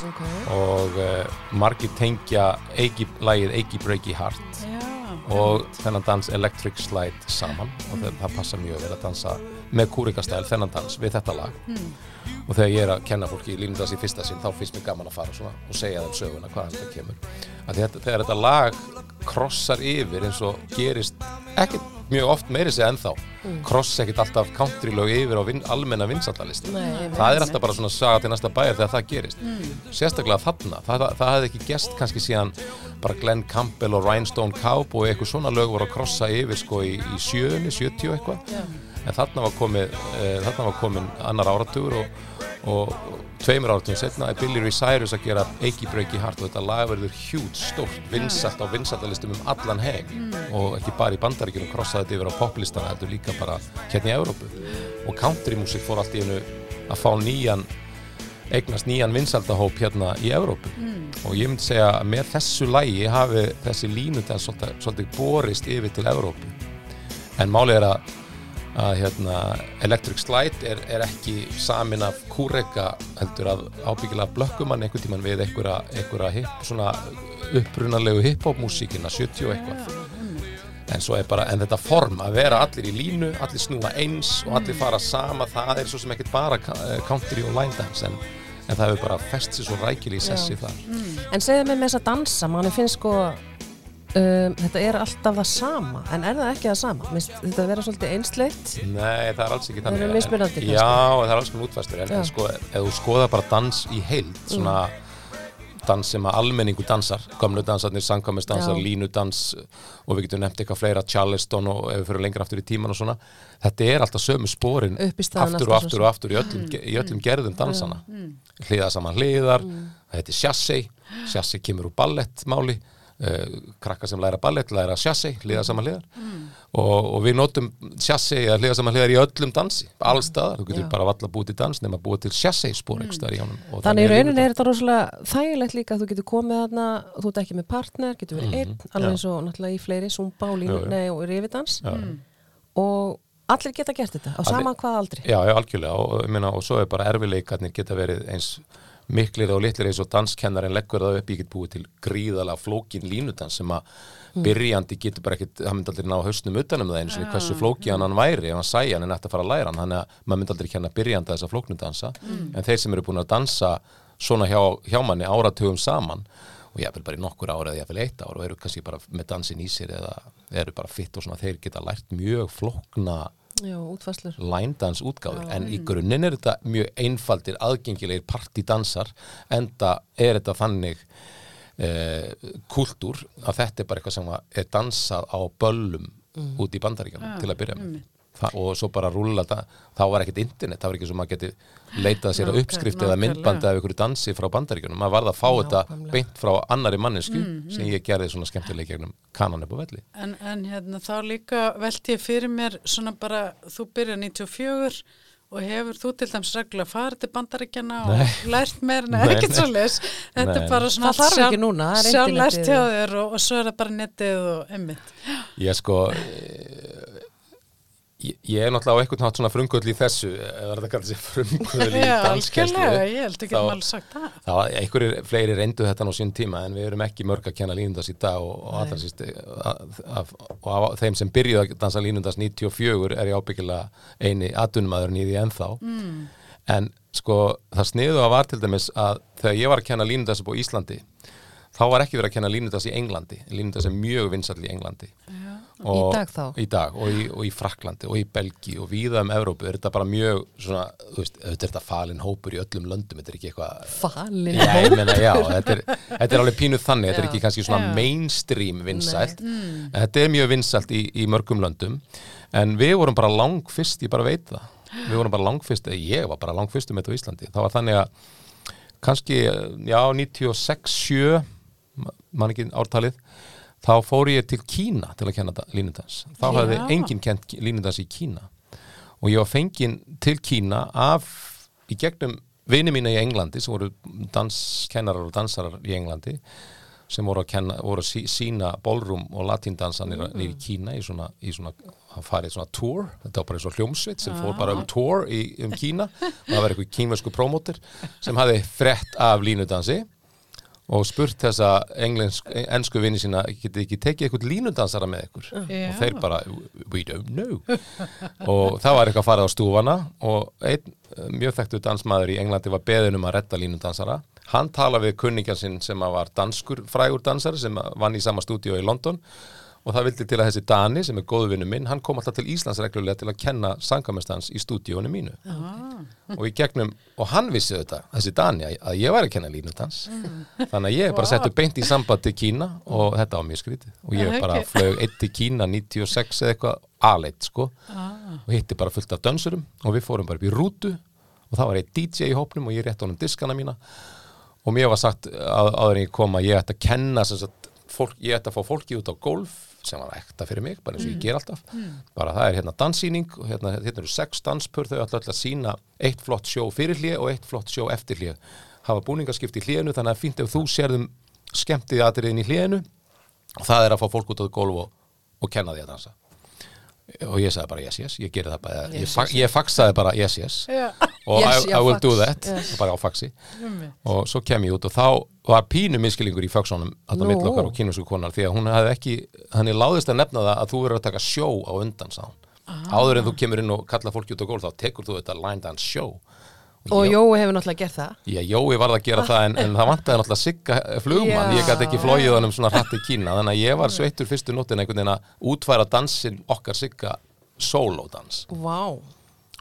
okay. og uh, margir tengja eigi, lagið Eigi Breaky Heart Já, og þennan dans Electric Slide saman. Og það, það passa mjög vel að dansa með kúrikastæl þennan dans við þetta lag og þegar ég er að kenna fólki í línundans í fyrsta sinn þá finnst mér gaman að fara svona og segja þeim söguna hvaðan þetta kemur. Þetta, þegar þetta lag krossar yfir eins og gerist ekkert mjög oft meiri sig ennþá kross ekkert alltaf countrylög yfir á vin, almenna vinsallalisti það er alltaf bara svona saga til næsta bæjar þegar það gerist. Sérstaklega þarna, það, það, það hefði ekki gest kannski síðan bara Glenn Campbell og Rhinestone Cowboy eitthvað svona lög voru að krossa yfir sko í, í sjöunni, 70 eitthvað en þarna var komið e, þarna var komin annar áratugur og, og, og tveimur áratugum setna er Billy Ray Cyrus að gera Eiki Breaky Heart og þetta lag verður hjút, stórt, vinsalt á vinsaldalistum um allan heim. Og ekki bara í bandaríkjunum krossaði þetta yfir á poplistana heldur líka bara hérna í Evrópu. Og countrymúsik fór allt í einu að fá nýjan eignast nýjan vinsaldahóp hérna í Evrópu. Og ég myndi segja að með þessu lægi hafi þessi línudans svolítið, borist yfir til Evrópu. En málið er að, að hérna, Electric Slide er, er ekki samin af kúreka heldur að ábyggilega blökkumann einhvern tíman við einhverja, einhverja upprunalegu hip-hop músíkina 70 og eitthvað. En bara, en þetta form að vera allir í línu, allir snúa eins og allir fara sama, það er svo sem ekkert bara eh, country og line dance en, en það hefur bara fest sér svo rækili í sessi þar. En segðu mig með þess að dansa, manni finnst sko um, þetta er alltaf það sama en er það ekki það sama? Minnst þetta vera svolítið einsleitt? Nei, það er alls ekki Það þannig eru mismunandi kannski. Já, það er alls konar útfæstur en, sko, ef þú skoða bara dans í heild svona dans sem að almenningu dansar gamlu dansarnir, sangkvæmisdansar, línudans og við getum nefnt eitthvað fleira Charleston og ef við fyrir lengra aftur í tíman og svona þetta er alltaf sömu spórin aftur og aftur og aftur í öllum, í öllum gerðum dansana. Hliða saman hliðar það heitir chassé, chassé kemur úr ballettmáli uh, krakkar sem læra ballett læra chassé, hliða saman hliðar og, og við notum chassé eða hliða saman hliðar í öllum dansi alls staðar, þú getur Já. bara valla búið til dans nema búið til chassé spór mm. í honum. Og Þannig í rauninni er þetta rosalega þægilegt líka að þú getur komið þarna, þú ert ekki með partner, getur verið einn, alveg eins og náttúrulega í fleiri, zumba og, nei, og rifidans. Já. og allir geta gert þetta á sama hvað aldri. Já, algjörlega. Og, meina, og svo er bara erfileikarnir geta verið eins miklir og litlir eins og danskennarinn leggur það upp, ég get búið til gríðalega flókin línudans sem að byrjandi getur bara ekkit, hann myndi aldrei ná hausnum utanum það eins og hversu flóki hann hann væri ef hann sæja hann er nætt að fara að læra hann. Þannig að maður myndi aldrei kenna byrjanda þessa flóknudansa en þeir sem eru búin að dansa svona hjá, hjá manni áratugum saman og ég vil bara í nokkur ára eða ég vil eitt ára og eru kannski bara með dansin í sér eða eru bara fitt og svona þeir geta lært mjög flókna Dance útgáður en í grunninn er þetta mjög einfaldir aðgengilegir partidansar enda er þetta þannig eh, kultúr að þetta er bara eitthvað sem er dansað á böllum út í bandaríkjunum til að byrja með Þa, og svo bara rúlla það þá var ekkert internet, það var ekki svo maður geti leitað sér að uppskrift eða myndbandi af ykkur dansi frá bandaríkjunum. Maður varð að fá þetta Nákvæmlega. beint frá annari mannesku sem ég gerði svona skemmtileg gegnum kanan upp á velli. En, en hérna þá líka velti ég fyrir mér svona bara, þú byrjar 94 og hefur þú til dæms reglulega farið til bandaríkjana og lært meir, nei, Nei, ekkert svo leis. Þetta er bara svona Það þarf ekki núna, það er sjálf lært hjá þér og, og svo er það bara netið og emmitt. Ég sko ég, ég er náttúrulega á einhvern nátt svona frumgull í þessu eða þetta kallar sér frumgull í Já, danskenslu algjörlega, ég held ekki Þá- að maður sagt það. Það var einhverjir fleiri reyndu þetta nú sín tíma en við erum ekki mörg að kenna línundas í dag og, og allra síst og af þeim sem byrjuðu að dansa línundas 94 er ég ábyggilega eini í því ennþá. Mm. en sko það sniðu að var til dæmis að þegar ég var að kenna línudans upp á Íslandi þá var ekki verið að kenna línudans í Englandi. Línudans er mjög vinsall í Englandi og, Í dag þá? í dag og í, og í Fraklandi og í Belgi og víða um Evrópu. Er þetta bara mjög svona, þú veist, auðvitað er þetta falin hópur í öllum löndum, þetta er ekki eitthvað Falin Já, ég meina, já, þetta er, þetta er alveg pínuð þannig, þetta er Já. ekki kannski svona Já. mainstream vinsælt, en þetta er mjög vinsælt í, í mörgum löndum, en við vorum bara langfyrst, ég bara veit það, við vorum bara langfyrst, eða ég var bara langfyrstum þetta á Íslandi, það var þannig að kannski, já, 96, 7, mann ekki ártalið, þá fór ég til Kína til að kenna línudans. Þá Já. hafði enginn kent línudans í Kína og ég var fenginn til Kína af í gegnum vini mína í Englandi sem voru danskennarar og dansarar í Englandi sem voru að, kenna, voru að sí, sína ballroom og latindansa nýra mm. í Kína í svona, í svona, hann farið svona tour þetta var bara eins og hljómsveit sem fór bara um tour í, um Kína og það var eitthvað kínversku prómóter sem hafði frett af línudansi og spurt þessa englensk, ensku vini sína getið ekki tekið eitthvað línudansara með ykkur? Já. og þeir bara, we don't know. Og það var eitthvað farið á stúfana og einn eh, mjög þekktu dansmaður í Englandi var beðin um að retta línudansara hann talaði við kunningjan sinn sem að var danskur frægur dansari sem að vann í sama stúdíu í London og það vildi til að þessi Dani sem er góðu vinnu minn, hann kom alltaf til Íslands reglulega til að kenna sangamestans í stúdíónu mínu. Og í gegnum, og hann vissi þetta þessi Dani, að- ég væri að kenna línudans þannig að ég bara settu beint í samband til Kína og þetta var mjög skrítið. Og ég Já, bara ekki. flög eitt til Kína 96 eða eitthvað aleitt sko. Og hitti bara fullt af dönsurum og við fórum bara upp í rútu og það var eitt DJ í hópnum og ég rétti honum diskana mína. Og mér var sagt að, áður en ég kom að ég ætti að kenna sagt, fólk, ég ætti að fá fólki út á golf sem var ekta fyrir mig, bara eins og ég ger alltaf. Bara það er hérna danssýning og hérna, hérna eru sex danspur, þau ætla alltaf að sína eitt flott sjó fyrir hlið og eitt flott sjó eftir hlið, hafa búningaskipt í hliðinu þannig að fínt ef þú sérðum skemmtið atriðin í hliðinu og það er að fá fólk út á golf og, og kenna því að dansa og ég sagði bara yes, yes, ég gerði það bara ég, fa ég faxaði bara yes, yes Já. og Yes, I, I will fax. do that Yes. og bara á faxi og svo kem ég út og þá var pínu miskilingur í faxónum að það Nú. mitt okkar og kynusku konar því að hún hefði ekki, hann er láðist að nefna það að þú verður að taka sjó á undan sá áður en þú kemur inn og kalla fólki út á gólf þá tekur þú þetta line dance show Og Jói hefur náttúrulega gert það. Ég, Jói varð að gera það en, en það vantaði náttúrulega sigga flugmann, Já. ég gæti ekki flóið honum svona hratt í Kína þannig að ég var sveittur fyrstu nóttin einhvern veginn að útfæra dansin okkar sigga solo dans Vá.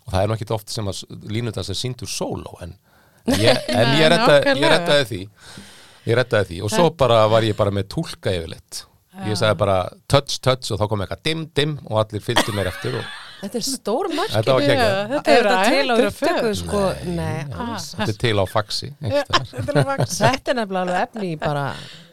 Og það er nú ekki oft sem að línudans er síndur solo en ég, en ég, ég rettaði því. Ég rettaði því. Og svo bara var ég bara með túlka yfirleitt. Ég sagði bara touch touch og þá kom eitthvað dim dim og allir fylgdu mér eftir og Þetta er stór mark þetta var Já, geggjað þetta Er til á upptöku sko? Nei, alls þetta er til á faxi. Þetta er er nefnilega alveg efni í bara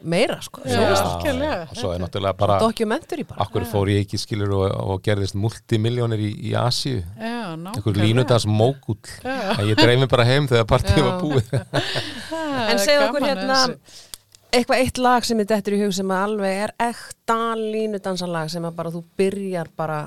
meira sko. Já, algjörlega. og svo er náttúrulega bara Documentary bara. Akkur fór ég ekki skilur og, og gerðist multimiljónir í, í Asíu? Já, nákvæmlega. línudans mókull en ég dreif mig bara heim þegar partíð var búið. En segðu okkur hérna eitthvað eitt lag sem er dettur í hug sem alveg er ekta línudansalag sem að bara þú byrjar bara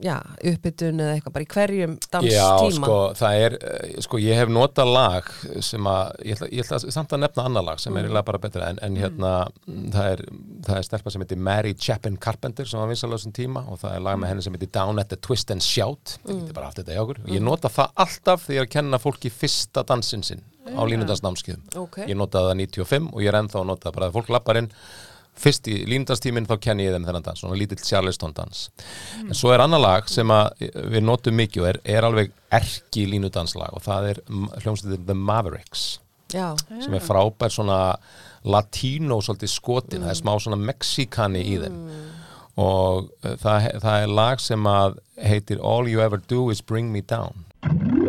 uppbytun eða eitthvað bara í hverjum Já, danstíma sko, það er, eh, sko, ég hef notað lag sem að, ég ætla, ég ætla samt að nefna annar lag sem er eiginlega bara betra en, en hérna, mm, það er, það er stelpa sem heitir Mary Chapin Carpenter sem var vinsalega þessum tíma og það er lag með henni sem heitir Down at the Twist and Shout, það getur bara haft þetta í okkur. Og ég nota það alltaf þegar ég er kenna fólki fyrsta dansinn sinn á línudansnámskiðum Ok. ég notaði það 95 og ég er ennþá að nota það bara að fólk lappar inn fyrst í línudanstíminn þá kenni ég þeim þennan dans svona lítill Charleston dans. En svo er annar lag sem að við notum mikið og er, er alveg erki línudanslag og það er hljómsveitin The Mavericks Já, sem er frábær svona latínó svolítið skotin, það er smá svona mexikani í þeim. Og uh, það, það er lag sem að heitir All You Ever Do Is Bring Me Down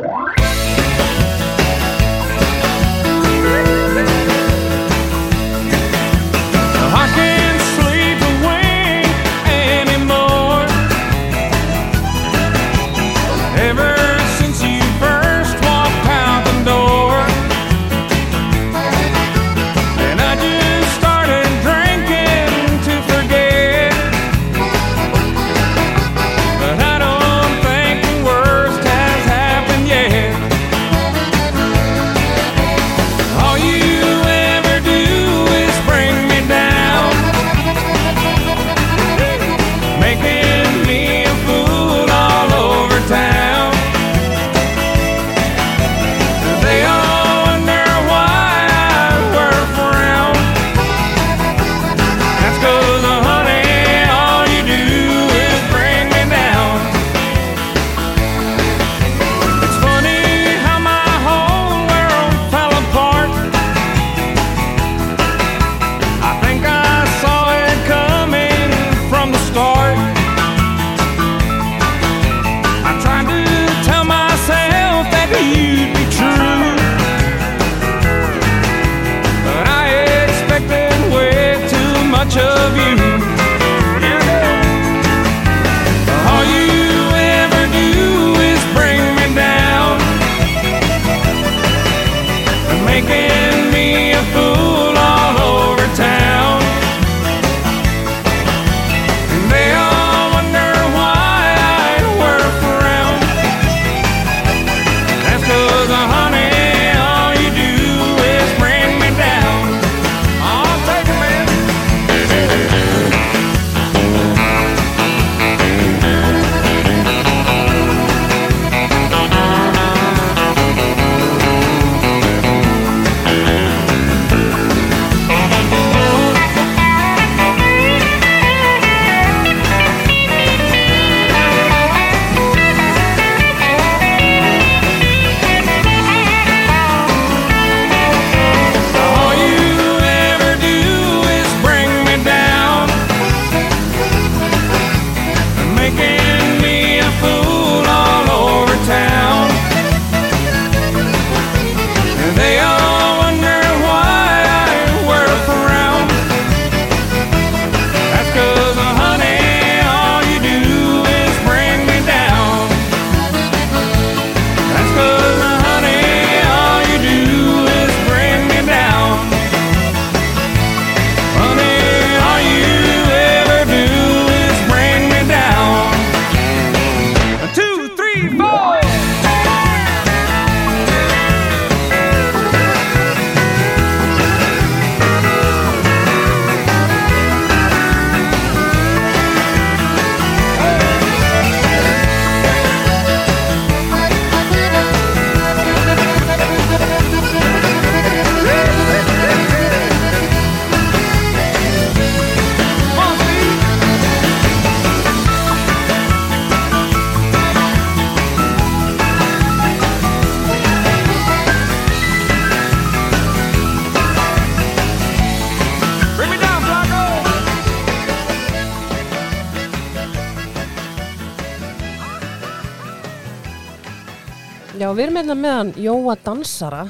hérna með hann Jóa Dansara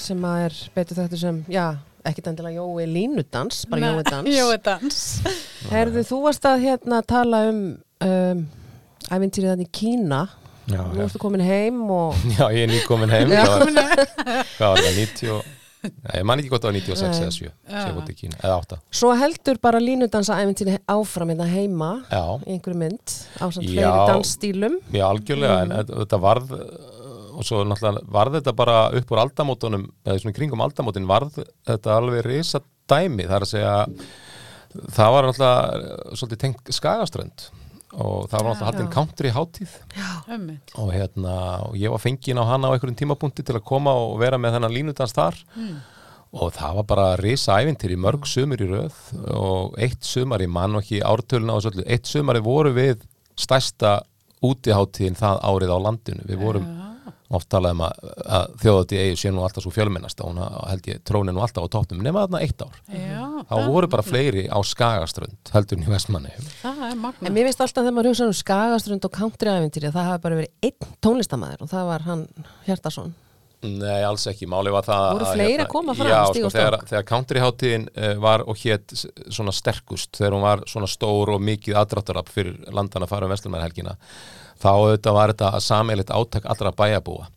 sem að er betur þetta sem, já, ekkit endilega Jói Línudans, bara Jói Dans. Jói dans. Herðu, þú varst að hérna tala um, um æfintýrið þannig í Kína. Já, Nú ertu komin heim og já, ég er nýkomin heim Já. hvað var, hvað var það, 90 og Nei, ég man ekki gott á 96 Nei. eða 7 sem ég búti í Kína, eða 8 svo heldur bara línudansa æfintýrið áfram hérna heima Já, í einhverju mynd á samt Já. fleiri dansstílum. já algjörlega Mm. en þetta- varð og svo náttúrulega varð þetta bara upp úr aldamótunum eða svona kringum aldamótin varð þetta alveg risa dæmi það er að segja það var náttúrulega svolítið tengt skagaströnd og það var náttúrulega haldin country hátíð. Og hérna og ég var fengin á hana á einhverjum tímapunkti til að koma og vera með þennan línudans þar. Og það var bara risa ævintir í mörg sumur í röð og eitt sumar í mann og ekki ártöluna og svolítið, eitt sumari voru við stærsta útiháttíðin það árið á landinu. Við vorum oft talað um að, að þjóðati eigi sé nú alltaf svo fjölmennast og hún held ég trónin nú alltaf á tóttum nema þarna eitt ár. Já, þá voru bara fleiri á Skagaströnd heldur en í Vestmanni. En mér finnst alltaf þegar maður hugsa um skagaströnd og country æfintýrið að það hafi bara verið einn tónlistamæður og það var hann Hjartarsson. Nei, alls ekki, máli var það Voru að, fleiri að koma fram, Já, stíg sko, þegar, þegar countryháttíðin uh, var og hétt svona sterkust, þegar hún var svona stór og mikið aðdráttarab fyrir landan að fara um Vestlumærhelgina, þá auðvitað var þetta sameilitt átak allra bæjabúa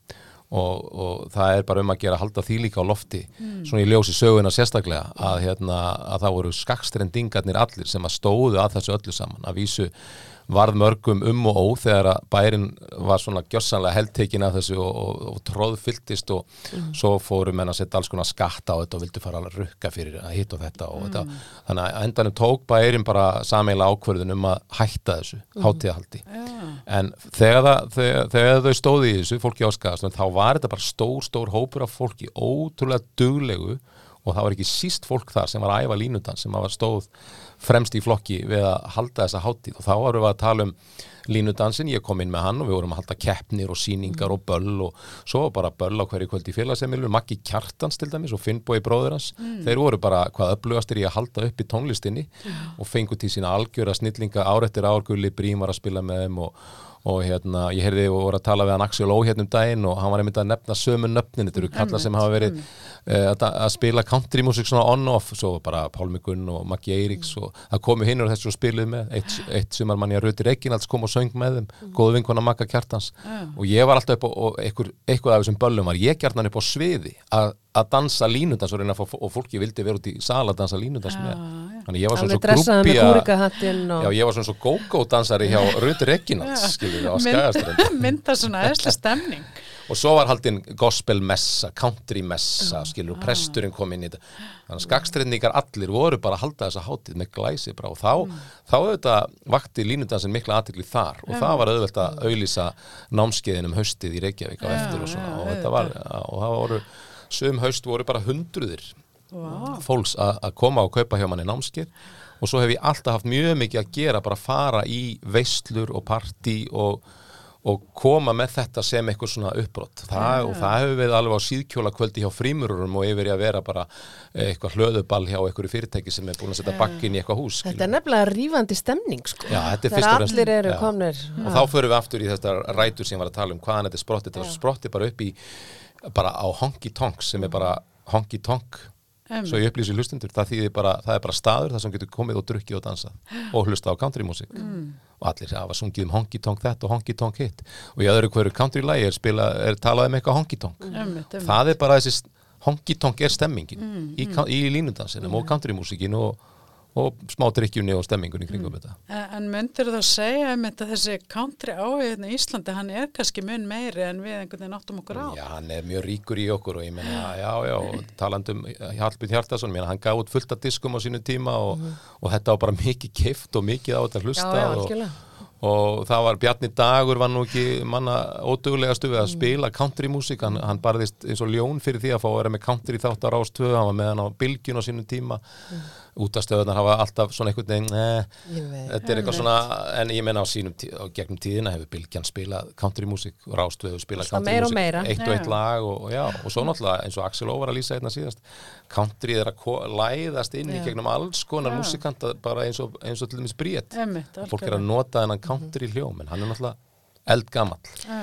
og, og það er bara um að gera að halda því líka á lofti svona í ljósi söguna sérstaklega að, hérna, að það voru skakstrendingarnir allir sem að stóðu að þessu öllu saman. Að vísu varð mörgum um og ó þegar að bærin var svona gjössanlega heldtekin af þessu og, og, og tróðfylltist og svo fóru menn að setja alls konar skatta á þetta og vildu fara að rukka fyrir að hitt og þetta og þetta. Þannig að endanum tók bærin bara sameila ákvörðun um að hætta þessu hátíðahaldi en þegar, það, þegar, þegar þau stóði í þessu fólki áskast þá var þetta bara stór stór hópur af fólki ótrúlega duglegu og það var ekki síst fólk þar sem var æfa línudans sem var stóð fremst í flokki við að halda þessa hátíð. Og þá varum við að tala um línudansin, ég kom inn með hann og við vorum að halda keppnir og síningar og böll og svo bara böll á hverju kvöld í félagsemilu Maggi Kjartans til dæmis og Finnbói bróður hans. Þeir voru bara hvað öflugastir í að halda upp í tónlistinni og fengu til sína algjöra snillinga ár eftir ár. Gulli Brím var að spila með þeim og og hérna, ég heyrði og voru að tala við hann Axel Ó hérna um daginn og hann var einmitt að nefna sömu nöfnin, þetta eru kalla sem hafa verið uh, að, að spila country music svona on-off, svo bara Pálmi Gunn og Maggi Eiríks og það komu hinn og þessu og spiluðu með, eitt, eitt sumar manni að Rauti Reginalds kom og söng með þeim, góðu vinkona Magga Kjartans. Og ég var alltaf upp á, og eitthvað af þessum böllum var ég gjarnan upp á sviði að, dansa línudans og, reyna að fá, og fólki vildi vera út í sal að dansa línudans með, þannig ég var svona svo kúrikahattinn og... Já, ég var svona svo go-go dansari hjá Rauti Reginalds, skilur við, á Skagaströnd Mynda svona eðsli stemning. og svo var haldinn gospel messa, country messa skilur, og presturinn kom inn í þetta. Þannig að skagstrendingar allir voru bara að halda þessa hátíð með glæsi bara. Og þá, þá auðvitað vakti línudansin mikla aðtekli þar. Og það var auðvelt að auðlýsa námskeiðin um haustið í Reykjavík á eftir og svona. Og þetta var, og það voru sum haust voru bara hundruðir fólks að að koma og kaupa hjá manni námskeið. Og svo hef ég alltaf haft mjög mikið að gera bara fara í veislur og partí og, og koma með þetta sem eitthvað svona uppbrott það, og það hefur við alveg á síðkjóla kvöldi hjá frímururum og yfir í að vera bara eitthvað hlöðuball hjá einhverju fyrirtæki sem er búin að setja bakkin í eitthvað hús Þetta skilur. er nefnilega rífandi stemning sko. Já, þetta er og fremst- allir eru Já. komnir. Og þá förum við aftur í þetta rætur sem ég var að tala um hvaðan þetta er sprottið, þetta sprottið bara upp í bara á honky tonk sem er bara honky tonk svo ég upplýsi hlustundur, það, það er bara staður þar sem getur komið og drukkið og dansað og hlusta á countrymusik. Og allir hafa sungið um honky tonk þetta og honky tonk hitt. Og í öðru hverju country lagi er, spila, er talað um eitthvað honky tonk. Einmitt, einmitt. það er bara þessi honky tonk er stemmingin í, mm. í línudansinum og countrymusikin og, og smá drikkjunni og stemmingunni kringum þetta En myndir það segja einmitt að þessi country áhugin hérna í Íslandi, hann er kannski mun meiri en við einhvern veginn áttum okkur á. Já, hann er mjög ríkur í okkur og ég meina, já, já, og talandum Hallbjörn Hjartason, ég meina, hann gaf út fullt af diskum á sínu tíma og, og þetta var bara mikið keift og mikið á þetta Já, hlusta já, og. Og það var Bjarni Dagur var nú ekki manna óduglega stuði að spila countrymúsík, hann, hann barðist eins og ljón fyrir því að fá að vera með country þáttar ástöðu, hann var með hann á bylgjun á sínu tíma. Útastöðunar hafa alltaf svona einhvern veginn, eh, þetta er eitthvað svona en ég menna á sínum tí á gegnum tíðina hefur Bylgjan spilað countrymúsík og Rástvöðu spilað countrymúsík meira. eitt og eitt lag og, og já, og svo náttúrulega eins og Axel Ó var að lýsa einna síðast country er að læðast inn í gegnum alls konar músikanta bara eins og, eins og er country hljóm en hann er náttúrulega eldgamall Já.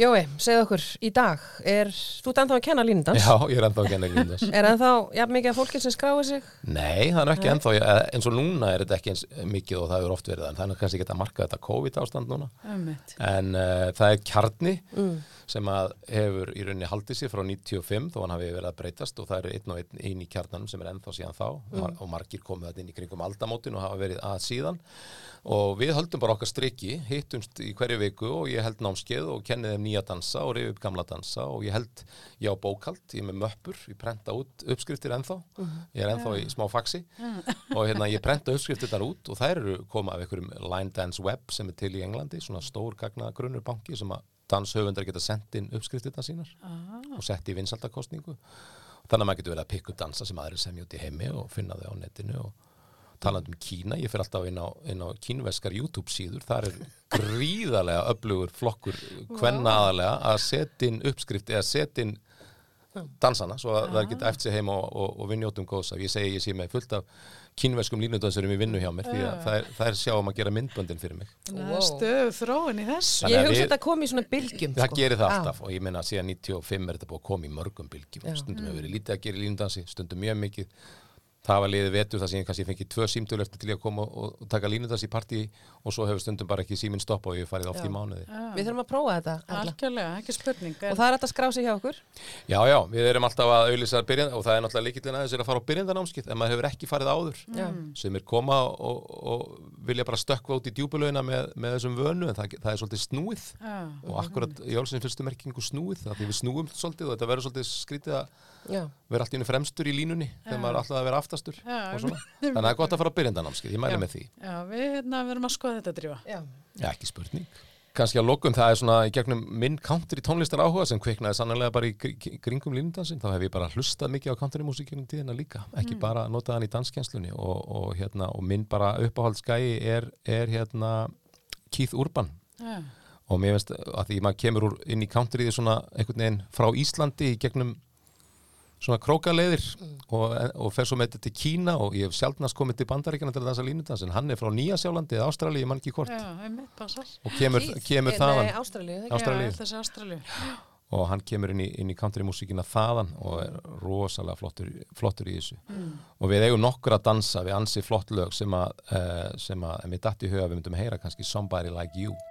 Jói, segðu okkur, í dag, er, þú ert ennþá að kenna línudans? Já, ég er ennþá að kenna línudans. Er ennþá, já, mikið af fólki sem skráði sig? Nei, það er ekki ennþá, eh, eins og núna er þetta ekki eins mikið og það hefur oft verið en það er kannski ekki að marka þetta COVID-ástand núna. Einmitt. En uh, það er kjarni sem að hefur í rauninni haldið sér frá 95 þó hann hafi verið að breytast og það er einn og einn, einn í kjarnanum sem er ennþá síðan þá. Mar og margir komið þetta inn í kringum aldamótin og hafa verið að síðan. Og við höldum bara okkar striki, hittumst í hverju viku og ég held námskeið og kenni þeim nýja dansa og reyfi upp gamla dansa. Og ég held, ég á bókald, ég er með möppur, ég prenta út uppskriftir ennþá, ég er ennþá í smá faxi. Og hérna ég prenta uppskriftir þar út og þær eru koma af einhverjum Line Dance Web sem er til í Englandi, svona stór gagna grunnur banki sem að danshöfundar geta sendt inn uppskriftirna sínar og sett í vinsaldakostningu þannig að maður getur verið að pikka upp dansa sem aðri semja út í heimi og finna þau á netinu og talandi um Kína, ég fyrir alltaf inn á, inn á kínveskar YouTube síður, þar er gríðarlega öflugur flokkur hvenna aðalega að setja inn uppskrift eða setja inn dansana svo að það geta eftir sig heima og, og, og við njótum góðs af, ég segi ég sé með fullt af kínveskum línudansurum í vinnu hjá mér því að það er, það er sjá um að gera myndböndin fyrir mig Wow. Stöðu þróin í þessu. Þannig Ég hugsa þetta kom í svona bylgjum, Það sko. gerir það alltaf og ég meina að síðan 95 er þetta búið að koma í mörgum bylgjum Já. stundum hefur verið lítið að gera línudansi, stundum mjög mikið það var liðið vetur þar sem ég kannski fengið tvö símtölu eftir til ég að koma og, og taka línudans í partí og svo hefur stundum bara ekki síminn stoppa og ég farið oft Já. í mánuði Við þurfum að prófa þetta, alla. Algjörlega, ekki spurning. Og það er hægt að skrá sig hjá okkur. Já, já, við erum alltaf að auðlýsa byrjand og það er náttúrulega líkillin aðeins er að fara á byrjandanámskið en maður hefur ekki farið áður Já. sem er koma og, og vilja bara stökkva út í djúbulögina með, með þessum vönu en það, það er svolítið snúið Já. og akkurat í að Já. vera allt í einu fremstur í línunni þegar maður er alltaf að vera aftastur Já, og svona. þannig að það er gott að fara á byrjandanámskið, ég mæli Já. með því Já, við hérna verum að skoða þetta drífa. Já. Já, ekki spurning. Kanski að lokum það er svona í gegnum minn country tónlistar áhuga sem kviknaði sannlega bara í gr- kringum línundansin, þá hef ég bara hlustað mikið á country músíkinum tíðina líka, ekki bara notað hann í danskjænslunni og, og, hérna, og minn bara uppáhaldsgæi er, er hérna Keith Urban Já. og mér finnst að því maður kemur úr inn í countryði svona einhvern veginn frá Íslandi í gegnum svona krókaleiðir og, og fer svo með þetta til Kína og ég hef sjálfnast komið til bandaríkjana til að dansa línudans en hann er frá Nýja Sjálandi eða Ástralíu, ég man ekki hvort. Já, og kemur, kemur eh, þaðan. Ástralíu. og hann kemur inn í, inn í countrymúsíkina þaðan og er rosalega flottur, flottur í þessu. Og við eigum nokkur að dansa við ansi flott lög sem að, uh, sem að en við datt í huga við myndum heyra kannski Somebody Like You. There's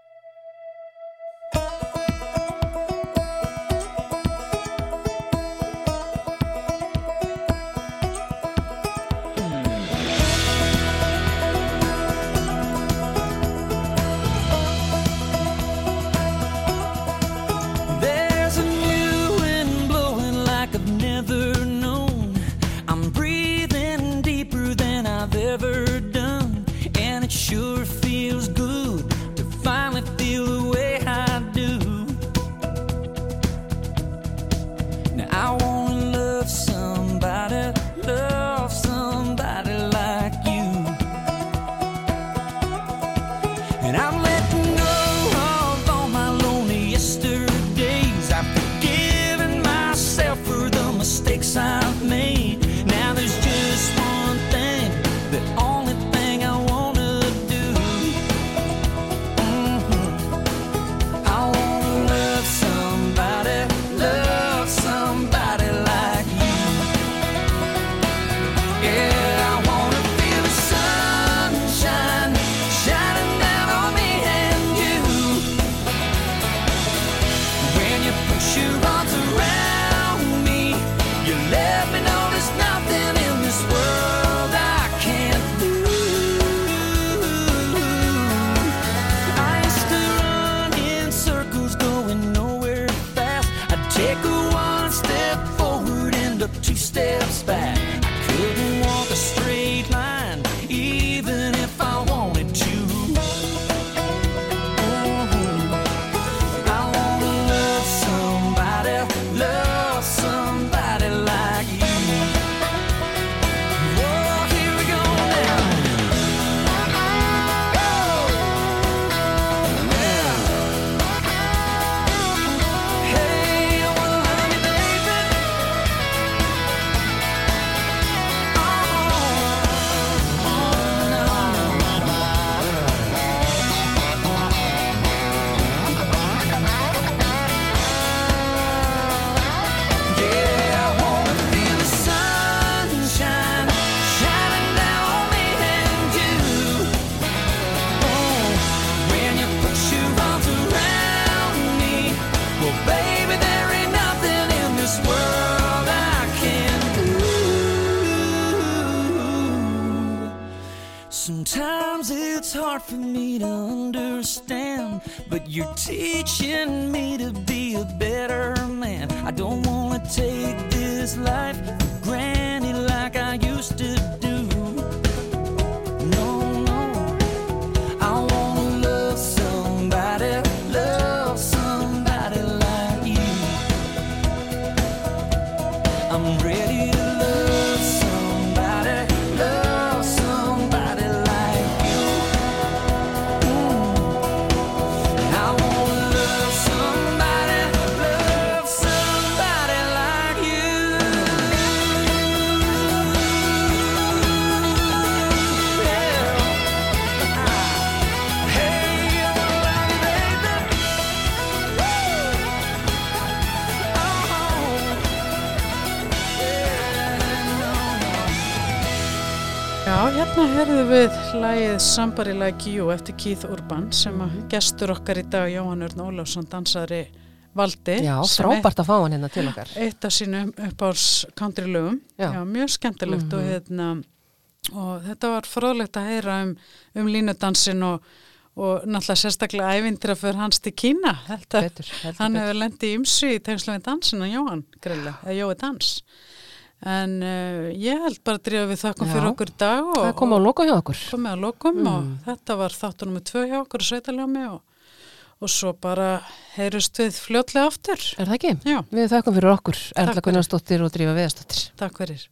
hard for me to understand, but you're teaching me to be a better man. I don't wanna take this life for granted like I used to do. Herðum við lagið Somebody Like You eftir Keith Urban sem að gestur okkar í dag Jóhann Örn Ólafsson dansari valdi Já, frábært að fá hann hérna til okkar. eitt, af sínum uppáls country lögum Já. Já, mjög skemmtilegt og hérna og þetta var fróðlegt að heyra um, um línudansin og, og náttúrulega sérstaklega ævindra fyrir hans til Kína Þetta, Betur, heldur hann betur. hefur lendið í ymsu í tengslu við dansin og Jóhann grilla, eða Jói dans en uh, ég held bara að drífa við þakkum Já. fyrir okkur í dag og, Það kom á loka hjá okkur. komið að lokum og Mm. þetta var þáttunum með tvö hjá okkur og sveitaljómi og, og svo bara heyrust við fljótlega aftur. Er það ekki? Já, Við þakkum fyrir okkur, Erla. Gunnarsdóttir og Drífa Viðarsdóttir. takk fyrir.